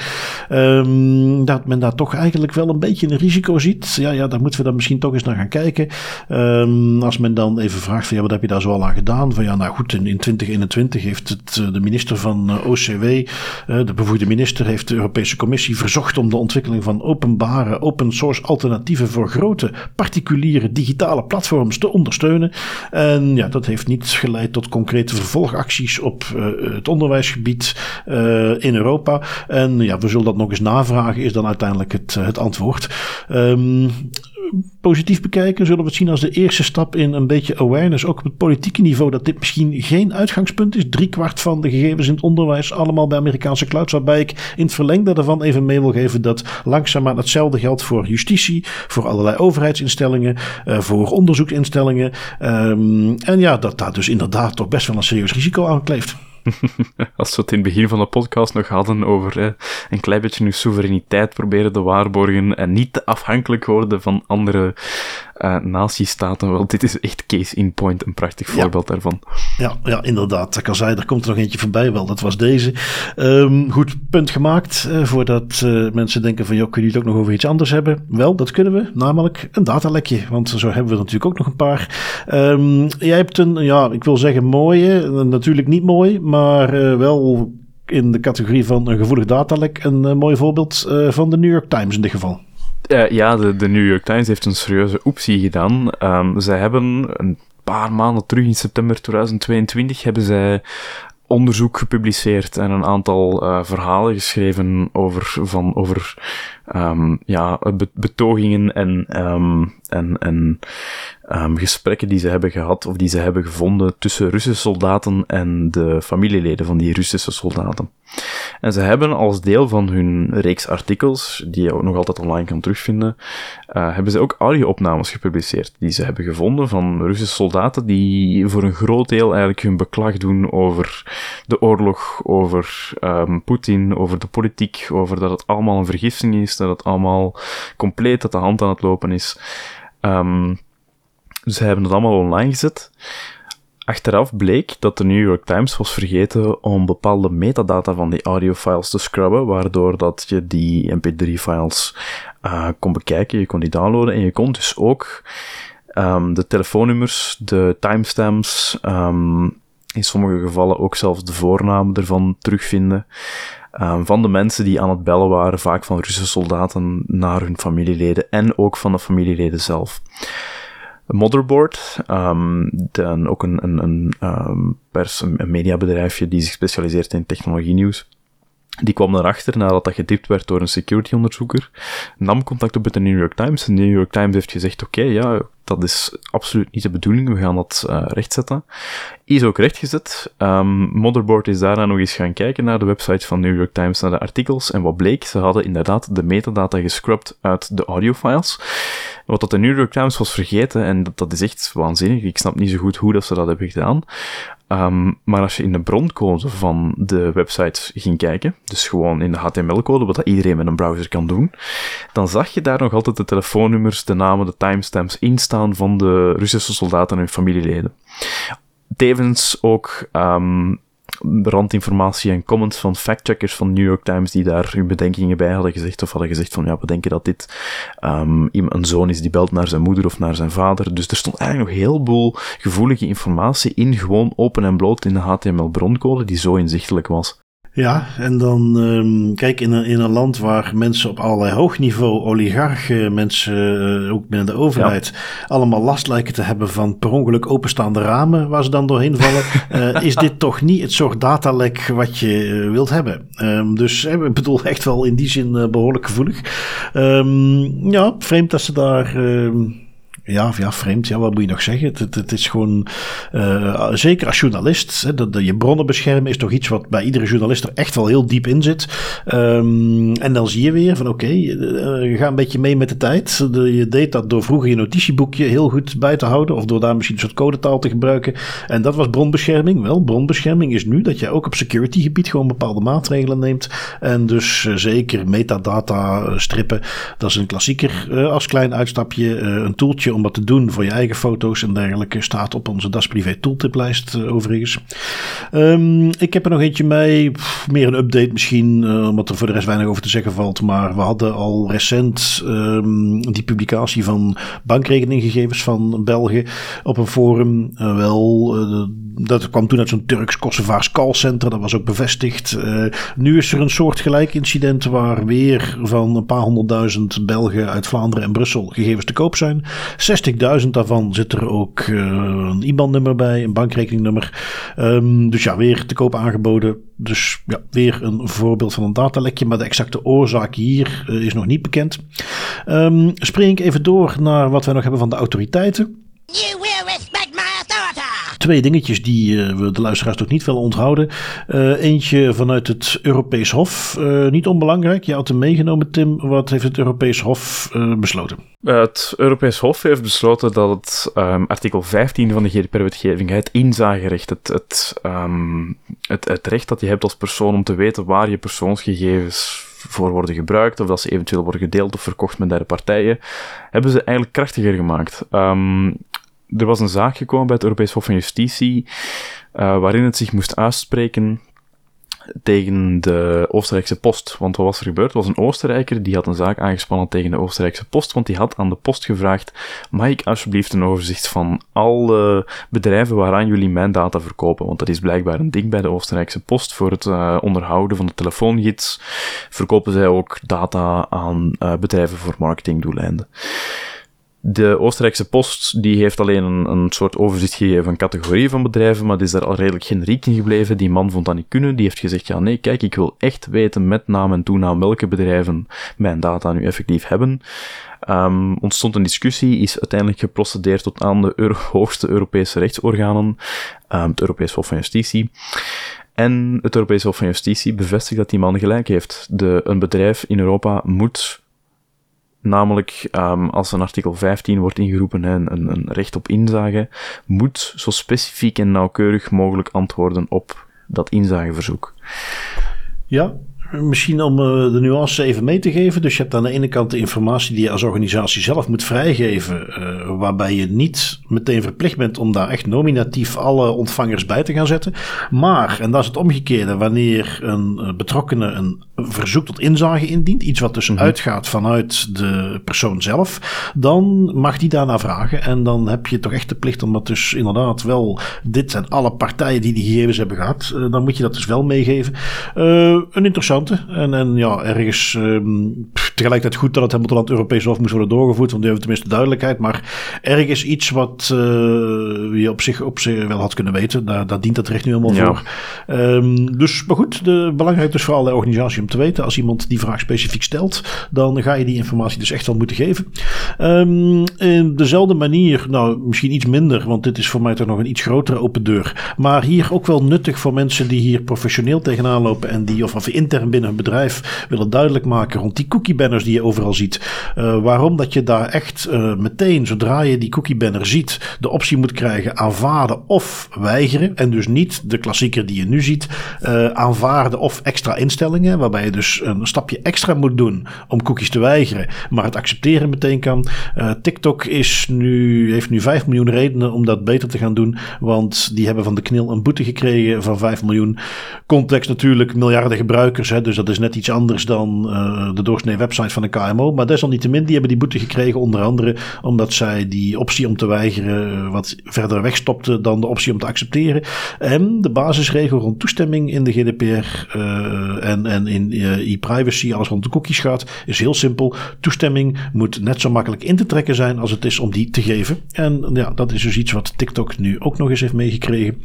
Um, dat men daar toch eigenlijk wel een beetje een risico ziet. Ja, ja, daar moeten we dan misschien toch eens naar gaan kijken. Um, als men dan even vraagt van ja, wat heb je daar zoal aan gedaan? Van ja, nou goed, in, in 2021 heeft het, eh, de minister van eh, OCW, eh, de bevoegde minister, heeft de Europese Commissie verzocht om de ontwikkeling van openbare, open source alternatieven voor grote particuliere digitale platforms te ondersteunen. En ja, dat heeft niet geleid tot concrete vervolgacties op het onderwijsgebied in Europa. En ja, we zullen dat nog eens navragen, is dan uiteindelijk het, het antwoord. Um, positief bekijken, zullen we het zien als de eerste stap in een beetje awareness, ook op het politieke niveau, dat dit misschien geen uitgangspunt is. Drie kwart van de gegevens in het onderwijs, allemaal bij Amerikaanse clouds, waarbij ik in het verlengde daarvan even mee wil geven dat langzaamaan hetzelfde geldt voor justitie, voor allerlei overheidsinstellingen, uh, voor onderzoeksinstellingen. Um, en ja, dat daar dus inderdaad toch best wel een serieus risico aan kleeft. Als we het in het begin van de podcast nog hadden over een klein beetje uw soevereiniteit proberen te waarborgen en niet te afhankelijk worden van andere uh, nazistaten. Wel, dit is echt case in point, een prachtig voorbeeld daarvan. Ja, ja, inderdaad. Ik al zei, er komt er nog eentje voorbij. Wel, dat was deze. Um, goed, punt gemaakt. Uh, voordat uh, mensen denken van, joh, kun je het ook nog over iets anders hebben? Wel, dat kunnen we. Namelijk een datalekje. Want zo hebben we natuurlijk ook nog een paar. Um, jij hebt een, ja, ik wil zeggen mooie. Natuurlijk niet mooi, maar wel in de categorie van een gevoelig datalek een mooi voorbeeld van de New York Times in dit geval. Uh, ja, de, New York Times heeft een serieuze optie gedaan. Um, zij hebben een paar maanden terug in september 2022 hebben zij onderzoek gepubliceerd en een aantal uh, verhalen geschreven over, van, over um, ja, betogingen en, um, en, en um, gesprekken die ze hebben gehad of die ze hebben gevonden tussen Russische soldaten en de familieleden van die Russische soldaten. En ze hebben als deel van hun reeks artikels, die je ook nog altijd online kan terugvinden, uh, hebben ze ook audio-opnames gepubliceerd die ze hebben gevonden van Russische soldaten die voor een groot deel eigenlijk hun beklag doen over de oorlog, over um, Poetin, over de politiek, over dat het allemaal een vergiftiging is, dat het allemaal compleet uit de hand aan het lopen is. Um, ze hebben het allemaal online gezet. Achteraf bleek dat de New York Times was vergeten om bepaalde metadata van die audiofiles te scrubben, waardoor dat je die mp3-files uh, kon bekijken, je kon die downloaden en je kon dus ook um, de telefoonnummers, de timestamps, um, in sommige gevallen ook zelfs de voornaam ervan terugvinden. Um, van de mensen die aan het bellen waren, vaak van Russische soldaten naar hun familieleden en ook van de familieleden zelf. Motherboard, um, dan ook een, een, een, um, pers, een mediabedrijfje die zich specialiseert in technologie nieuws. Die kwam erachter nadat dat gedipt werd door een security-onderzoeker, nam contact op met de New York Times. De New York Times heeft gezegd, oké, ja, dat is absoluut niet de bedoeling, we gaan dat uh, rechtzetten. Is ook rechtgezet. Um, Motherboard is daarna nog eens gaan kijken naar de website van New York Times, naar de artikels, en wat bleek, ze hadden inderdaad de metadata gescrubbed uit de audiofiles. Wat dat de New York Times was vergeten, en dat, dat is echt waanzinnig, ik snap niet zo goed hoe dat ze dat hebben gedaan, Um, maar als je in de broncode van de website ging kijken, dus gewoon in de HTML-code, wat dat iedereen met een browser kan doen, dan zag je daar nog altijd de telefoonnummers, de namen, de timestamps instaan van de Russische soldaten en hun familieleden. Tevens ook um, randinformatie en comments van factcheckers van New York Times die daar hun bedenkingen bij hadden gezegd of hadden gezegd van ja, we denken dat dit um, een zoon is die belt naar zijn moeder of naar zijn vader. Dus er stond eigenlijk nog heel veel gevoelige informatie in, gewoon open en bloot in de HTML-broncode die zo inzichtelijk was. Ja, en dan um, kijk, in een, in een land waar mensen op allerlei hoog niveau, oligarchen, mensen uh, ook binnen de overheid, allemaal last lijken te hebben van per ongeluk openstaande ramen waar ze dan doorheen vallen, uh, is dit toch niet het soort datalek wat je uh, wilt hebben. Um, dus ik bedoel echt wel in die zin behoorlijk gevoelig. Um, ja, vreemd dat ze daar ja, ja, vreemd. Ja, wat moet je nog zeggen? Het, het, is gewoon, uh, zeker als journalist, hè, dat, je bronnen beschermen is toch iets wat bij iedere journalist er echt wel heel diep in zit. Um, en dan zie je weer van oké, okay, eh, ga een beetje mee met de tijd. Je deed dat door vroeger je notitieboekje heel goed bij te houden of door daar misschien een soort codetaal te gebruiken. En dat was bronbescherming. Wel, bronbescherming is nu dat je ook op security gebied gewoon bepaalde maatregelen neemt. En dus zeker metadata strippen, dat is een klassieker als klein uitstapje. een toeltje om wat te doen voor je eigen foto's en dergelijke staat op onze Das Privé tooltiplijst uh, overigens. Um, ik heb er nog eentje mee, meer een update misschien, uh, omdat er voor de rest weinig over te zeggen valt. Maar we hadden al recent um, die publicatie van bankrekeninggegevens van België op een forum. Uh, wel, dat kwam toen uit zo'n Turks-Kosovaars callcenter, dat was ook bevestigd. nu is er een soortgelijk incident waar weer van een paar honderdduizend Belgen uit Vlaanderen en Brussel gegevens te koop zijn. 60.000 daarvan zit er ook uh, een IBAN-nummer bij, een bankrekeningnummer. Um, dus ja, weer te koop aangeboden. Dus ja, weer een voorbeeld van een datalekje. Maar de exacte oorzaak hier uh, is nog niet bekend. Um, spring ik even door naar wat wij nog hebben van de autoriteiten. You Twee dingetjes die uh, we de luisteraars toch niet willen onthouden. Uh, eentje vanuit het Europees Hof. Uh, niet onbelangrijk. Je had hem meegenomen, Tim. Wat heeft het Europees Hof besloten? Het Europees Hof heeft besloten dat het um, artikel 15 van de GDPR-wetgeving, het inzagerecht, het, het, um, het, het recht dat je hebt als persoon om te weten waar je persoonsgegevens voor worden gebruikt, of dat ze eventueel worden gedeeld of verkocht met derde partijen, hebben ze eigenlijk krachtiger gemaakt. Um, er was een zaak gekomen bij het Europees Hof van Justitie, uh, waarin het zich moest uitspreken tegen de Oostenrijkse post. Want wat was er gebeurd? Er was een Oostenrijker die had een zaak aangespannen tegen de Oostenrijkse post, want die had aan de post gevraagd, mag ik alsjeblieft een overzicht van alle bedrijven waaraan jullie mijn data verkopen? Want dat is blijkbaar een ding bij de Oostenrijkse post voor het uh, onderhouden van de telefoongids. Verkopen zij ook data aan uh, bedrijven voor marketingdoeleinden. De Oostenrijkse Post die heeft alleen een, een soort overzicht gegeven van categorieën van bedrijven, maar die is daar al redelijk generiek in gebleven. Die man vond dat niet kunnen. Die heeft gezegd, ja nee, kijk, ik wil echt weten met naam en toenaam welke bedrijven mijn data nu effectief hebben. Um, ontstond een discussie, is uiteindelijk geprocedeerd tot aan de hoogste Europese rechtsorganen, um, het Europees Hof van Justitie. En het Europees Hof van Justitie bevestigt dat die man gelijk heeft. De, een bedrijf in Europa moet Namelijk, um, als een artikel 15 wordt ingeroepen, een, een recht op inzage, moet zo specifiek en nauwkeurig mogelijk antwoorden op dat inzageverzoek. Ja, Misschien om uh, de nuance even mee te geven. Dus je hebt aan de ene kant de informatie die je als organisatie zelf moet vrijgeven. Uh, waarbij je niet meteen verplicht bent om daar echt nominatief alle ontvangers bij te gaan zetten. Maar, en dat is het omgekeerde, wanneer een uh, betrokkene een verzoek tot inzage indient. Iets wat dus mm -hmm. uitgaat vanuit de persoon zelf. Dan mag die daarna vragen. En dan heb je toch echt de plicht om dat dus inderdaad wel. Dit zijn alle partijen die die gegevens hebben gehad. dan moet je dat dus wel meegeven. een interessant en, en ja, ergens um, tegelijkertijd goed dat het helemaal tot het Europees Hof moest worden doorgevoerd, want die hebben tenminste duidelijkheid. Maar ergens iets wat uh, je op zich, op zich wel had kunnen weten. Daar, daar dient dat recht nu helemaal ja. voor. Um, dus, maar goed, de, belangrijk dus voor alle organisatie om te weten. Als iemand die vraag specifiek stelt, dan ga je die informatie dus echt wel moeten geven. Um, in dezelfde manier, nou misschien iets minder, want dit is voor mij toch nog een iets grotere open deur. Maar hier ook wel nuttig voor mensen die hier professioneel tegenaan lopen en die of, of intern binnen een bedrijf willen duidelijk maken rond die cookie banners die je overal ziet. Uh, waarom dat je daar echt uh, meteen, zodra je die cookie banner ziet, de optie moet krijgen aanvaarden of weigeren. En dus niet de klassieker die je nu ziet, uh, aanvaarden of extra instellingen. Waarbij je dus een stapje extra moet doen om cookies te weigeren, maar het accepteren meteen kan. TikTok is nu, heeft nu 5 miljoen redenen om dat beter te gaan doen. Want die hebben van de knil een boete gekregen van 5 miljoen. Context natuurlijk, miljarden gebruikers. Hè, dus dat is net iets anders dan de doorsnee website van de KMO. Maar desalniettemin, die hebben die boete gekregen. Onder andere omdat zij die optie om te weigeren uh, wat verder wegstopte dan de optie om te accepteren. En de basisregel rond toestemming in de GDPR uh, en, en in e-privacy, alles rond de cookies gaat, is heel simpel. Toestemming moet net zo makkelijk in te trekken zijn als het is om die te geven. En ja, dat is dus iets wat TikTok nu ook nog eens heeft meegekregen.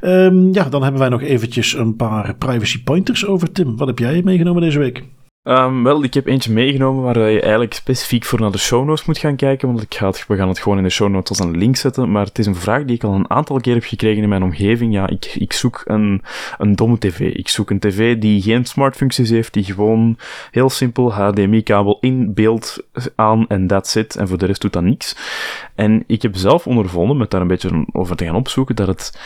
Um, ja, dan hebben wij nog eventjes een paar privacy pointers over Tim. Wat heb jij meegenomen deze week? Um, wel, ik heb eentje meegenomen waar je eigenlijk specifiek voor naar de show notes moet gaan kijken, want ik we gaan het gewoon in de show notes als een link zetten, maar het is een vraag die ik al een aantal keer heb gekregen in mijn omgeving. Ja, ik, ik zoek een, een domme tv. Ik zoek een tv die geen smartfuncties heeft, die gewoon heel simpel HDMI-kabel in beeld aan en that's it, en voor de rest doet dat niks. En ik heb zelf ondervonden, met daar een beetje over te gaan opzoeken, dat het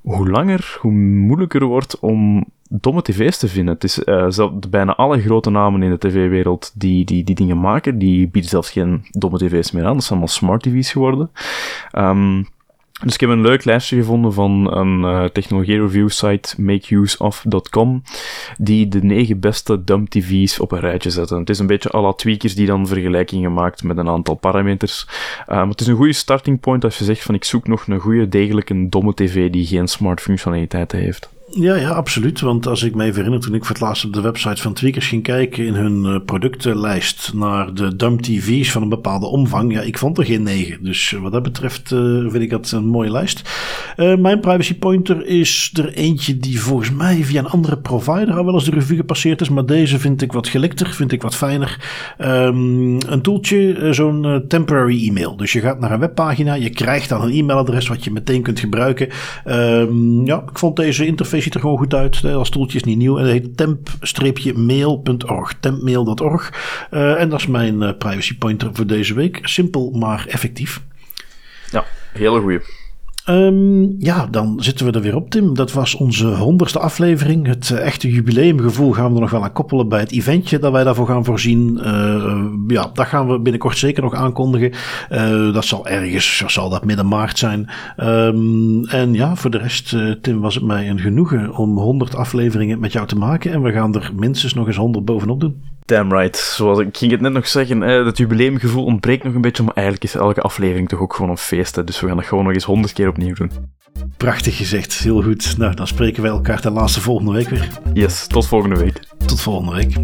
hoe langer, hoe moeilijker wordt om domme tv's te vinden. Het is uh, bijna alle grote namen in de tv-wereld die, die die dingen maken, die bieden zelfs geen domme tv's meer aan. Dat zijn allemaal smart tv's geworden. Um, dus ik heb een leuk lijstje gevonden van een uh, technologie-review site, makeuseof.com, die de negen beste dumb TV's op een rijtje zetten. Het is een beetje alle tweakers die dan vergelijkingen maakt met een aantal parameters. Maar het is een goede starting point als je zegt van ik zoek nog een goede, degelijke, domme TV die geen smart functionaliteiten heeft. Ja, ja, absoluut. Want als ik me even herinner, toen ik voor het laatst op de website van Tweakers ging kijken in hun uh, productenlijst naar de dumb TV's van een bepaalde omvang, ja, ik vond er geen negen. Dus wat dat betreft uh, vind ik dat een mooie lijst. Mijn privacy pointer is er eentje die volgens mij via een andere provider al wel eens de revue gepasseerd is, maar deze vind ik wat gelikter, vind ik wat fijner. Um, een toeltje, zo'n temporary e-mail. Dus je gaat naar een webpagina, je krijgt dan een e-mailadres wat je meteen kunt gebruiken. Um, ja, ik vond deze interface ziet er gewoon goed uit. Als stoeltje is niet nieuw. En dat heet temp-mail.org. Tempmail.org. Uh, en dat is mijn uh, privacy pointer voor deze week. Simpel, maar effectief. Ja, hele goeie. Um, ja, dan zitten we er weer op, Tim. Dat was onze honderdste aflevering. Het uh, echte jubileumgevoel gaan we er nog wel aan koppelen bij het eventje dat wij daarvoor gaan voorzien. Uh, ja, dat gaan we binnenkort zeker nog aankondigen. Uh, dat zal ergens, zal dat midden maart zijn. Um, en ja, voor de rest, Tim, was het mij een genoegen om 100 afleveringen met jou te maken. En we gaan er minstens nog eens 100 bovenop doen. Damn right. Zoals ik ging het net nog zeggen, het jubileumgevoel ontbreekt nog een beetje, maar eigenlijk is elke aflevering toch ook gewoon een feest. Hè? Dus we gaan dat gewoon nog eens honderd keer opnieuw doen. Prachtig gezegd, heel goed. Nou, dan spreken wij elkaar ten laatste volgende week weer. Yes, tot volgende week. Tot volgende week.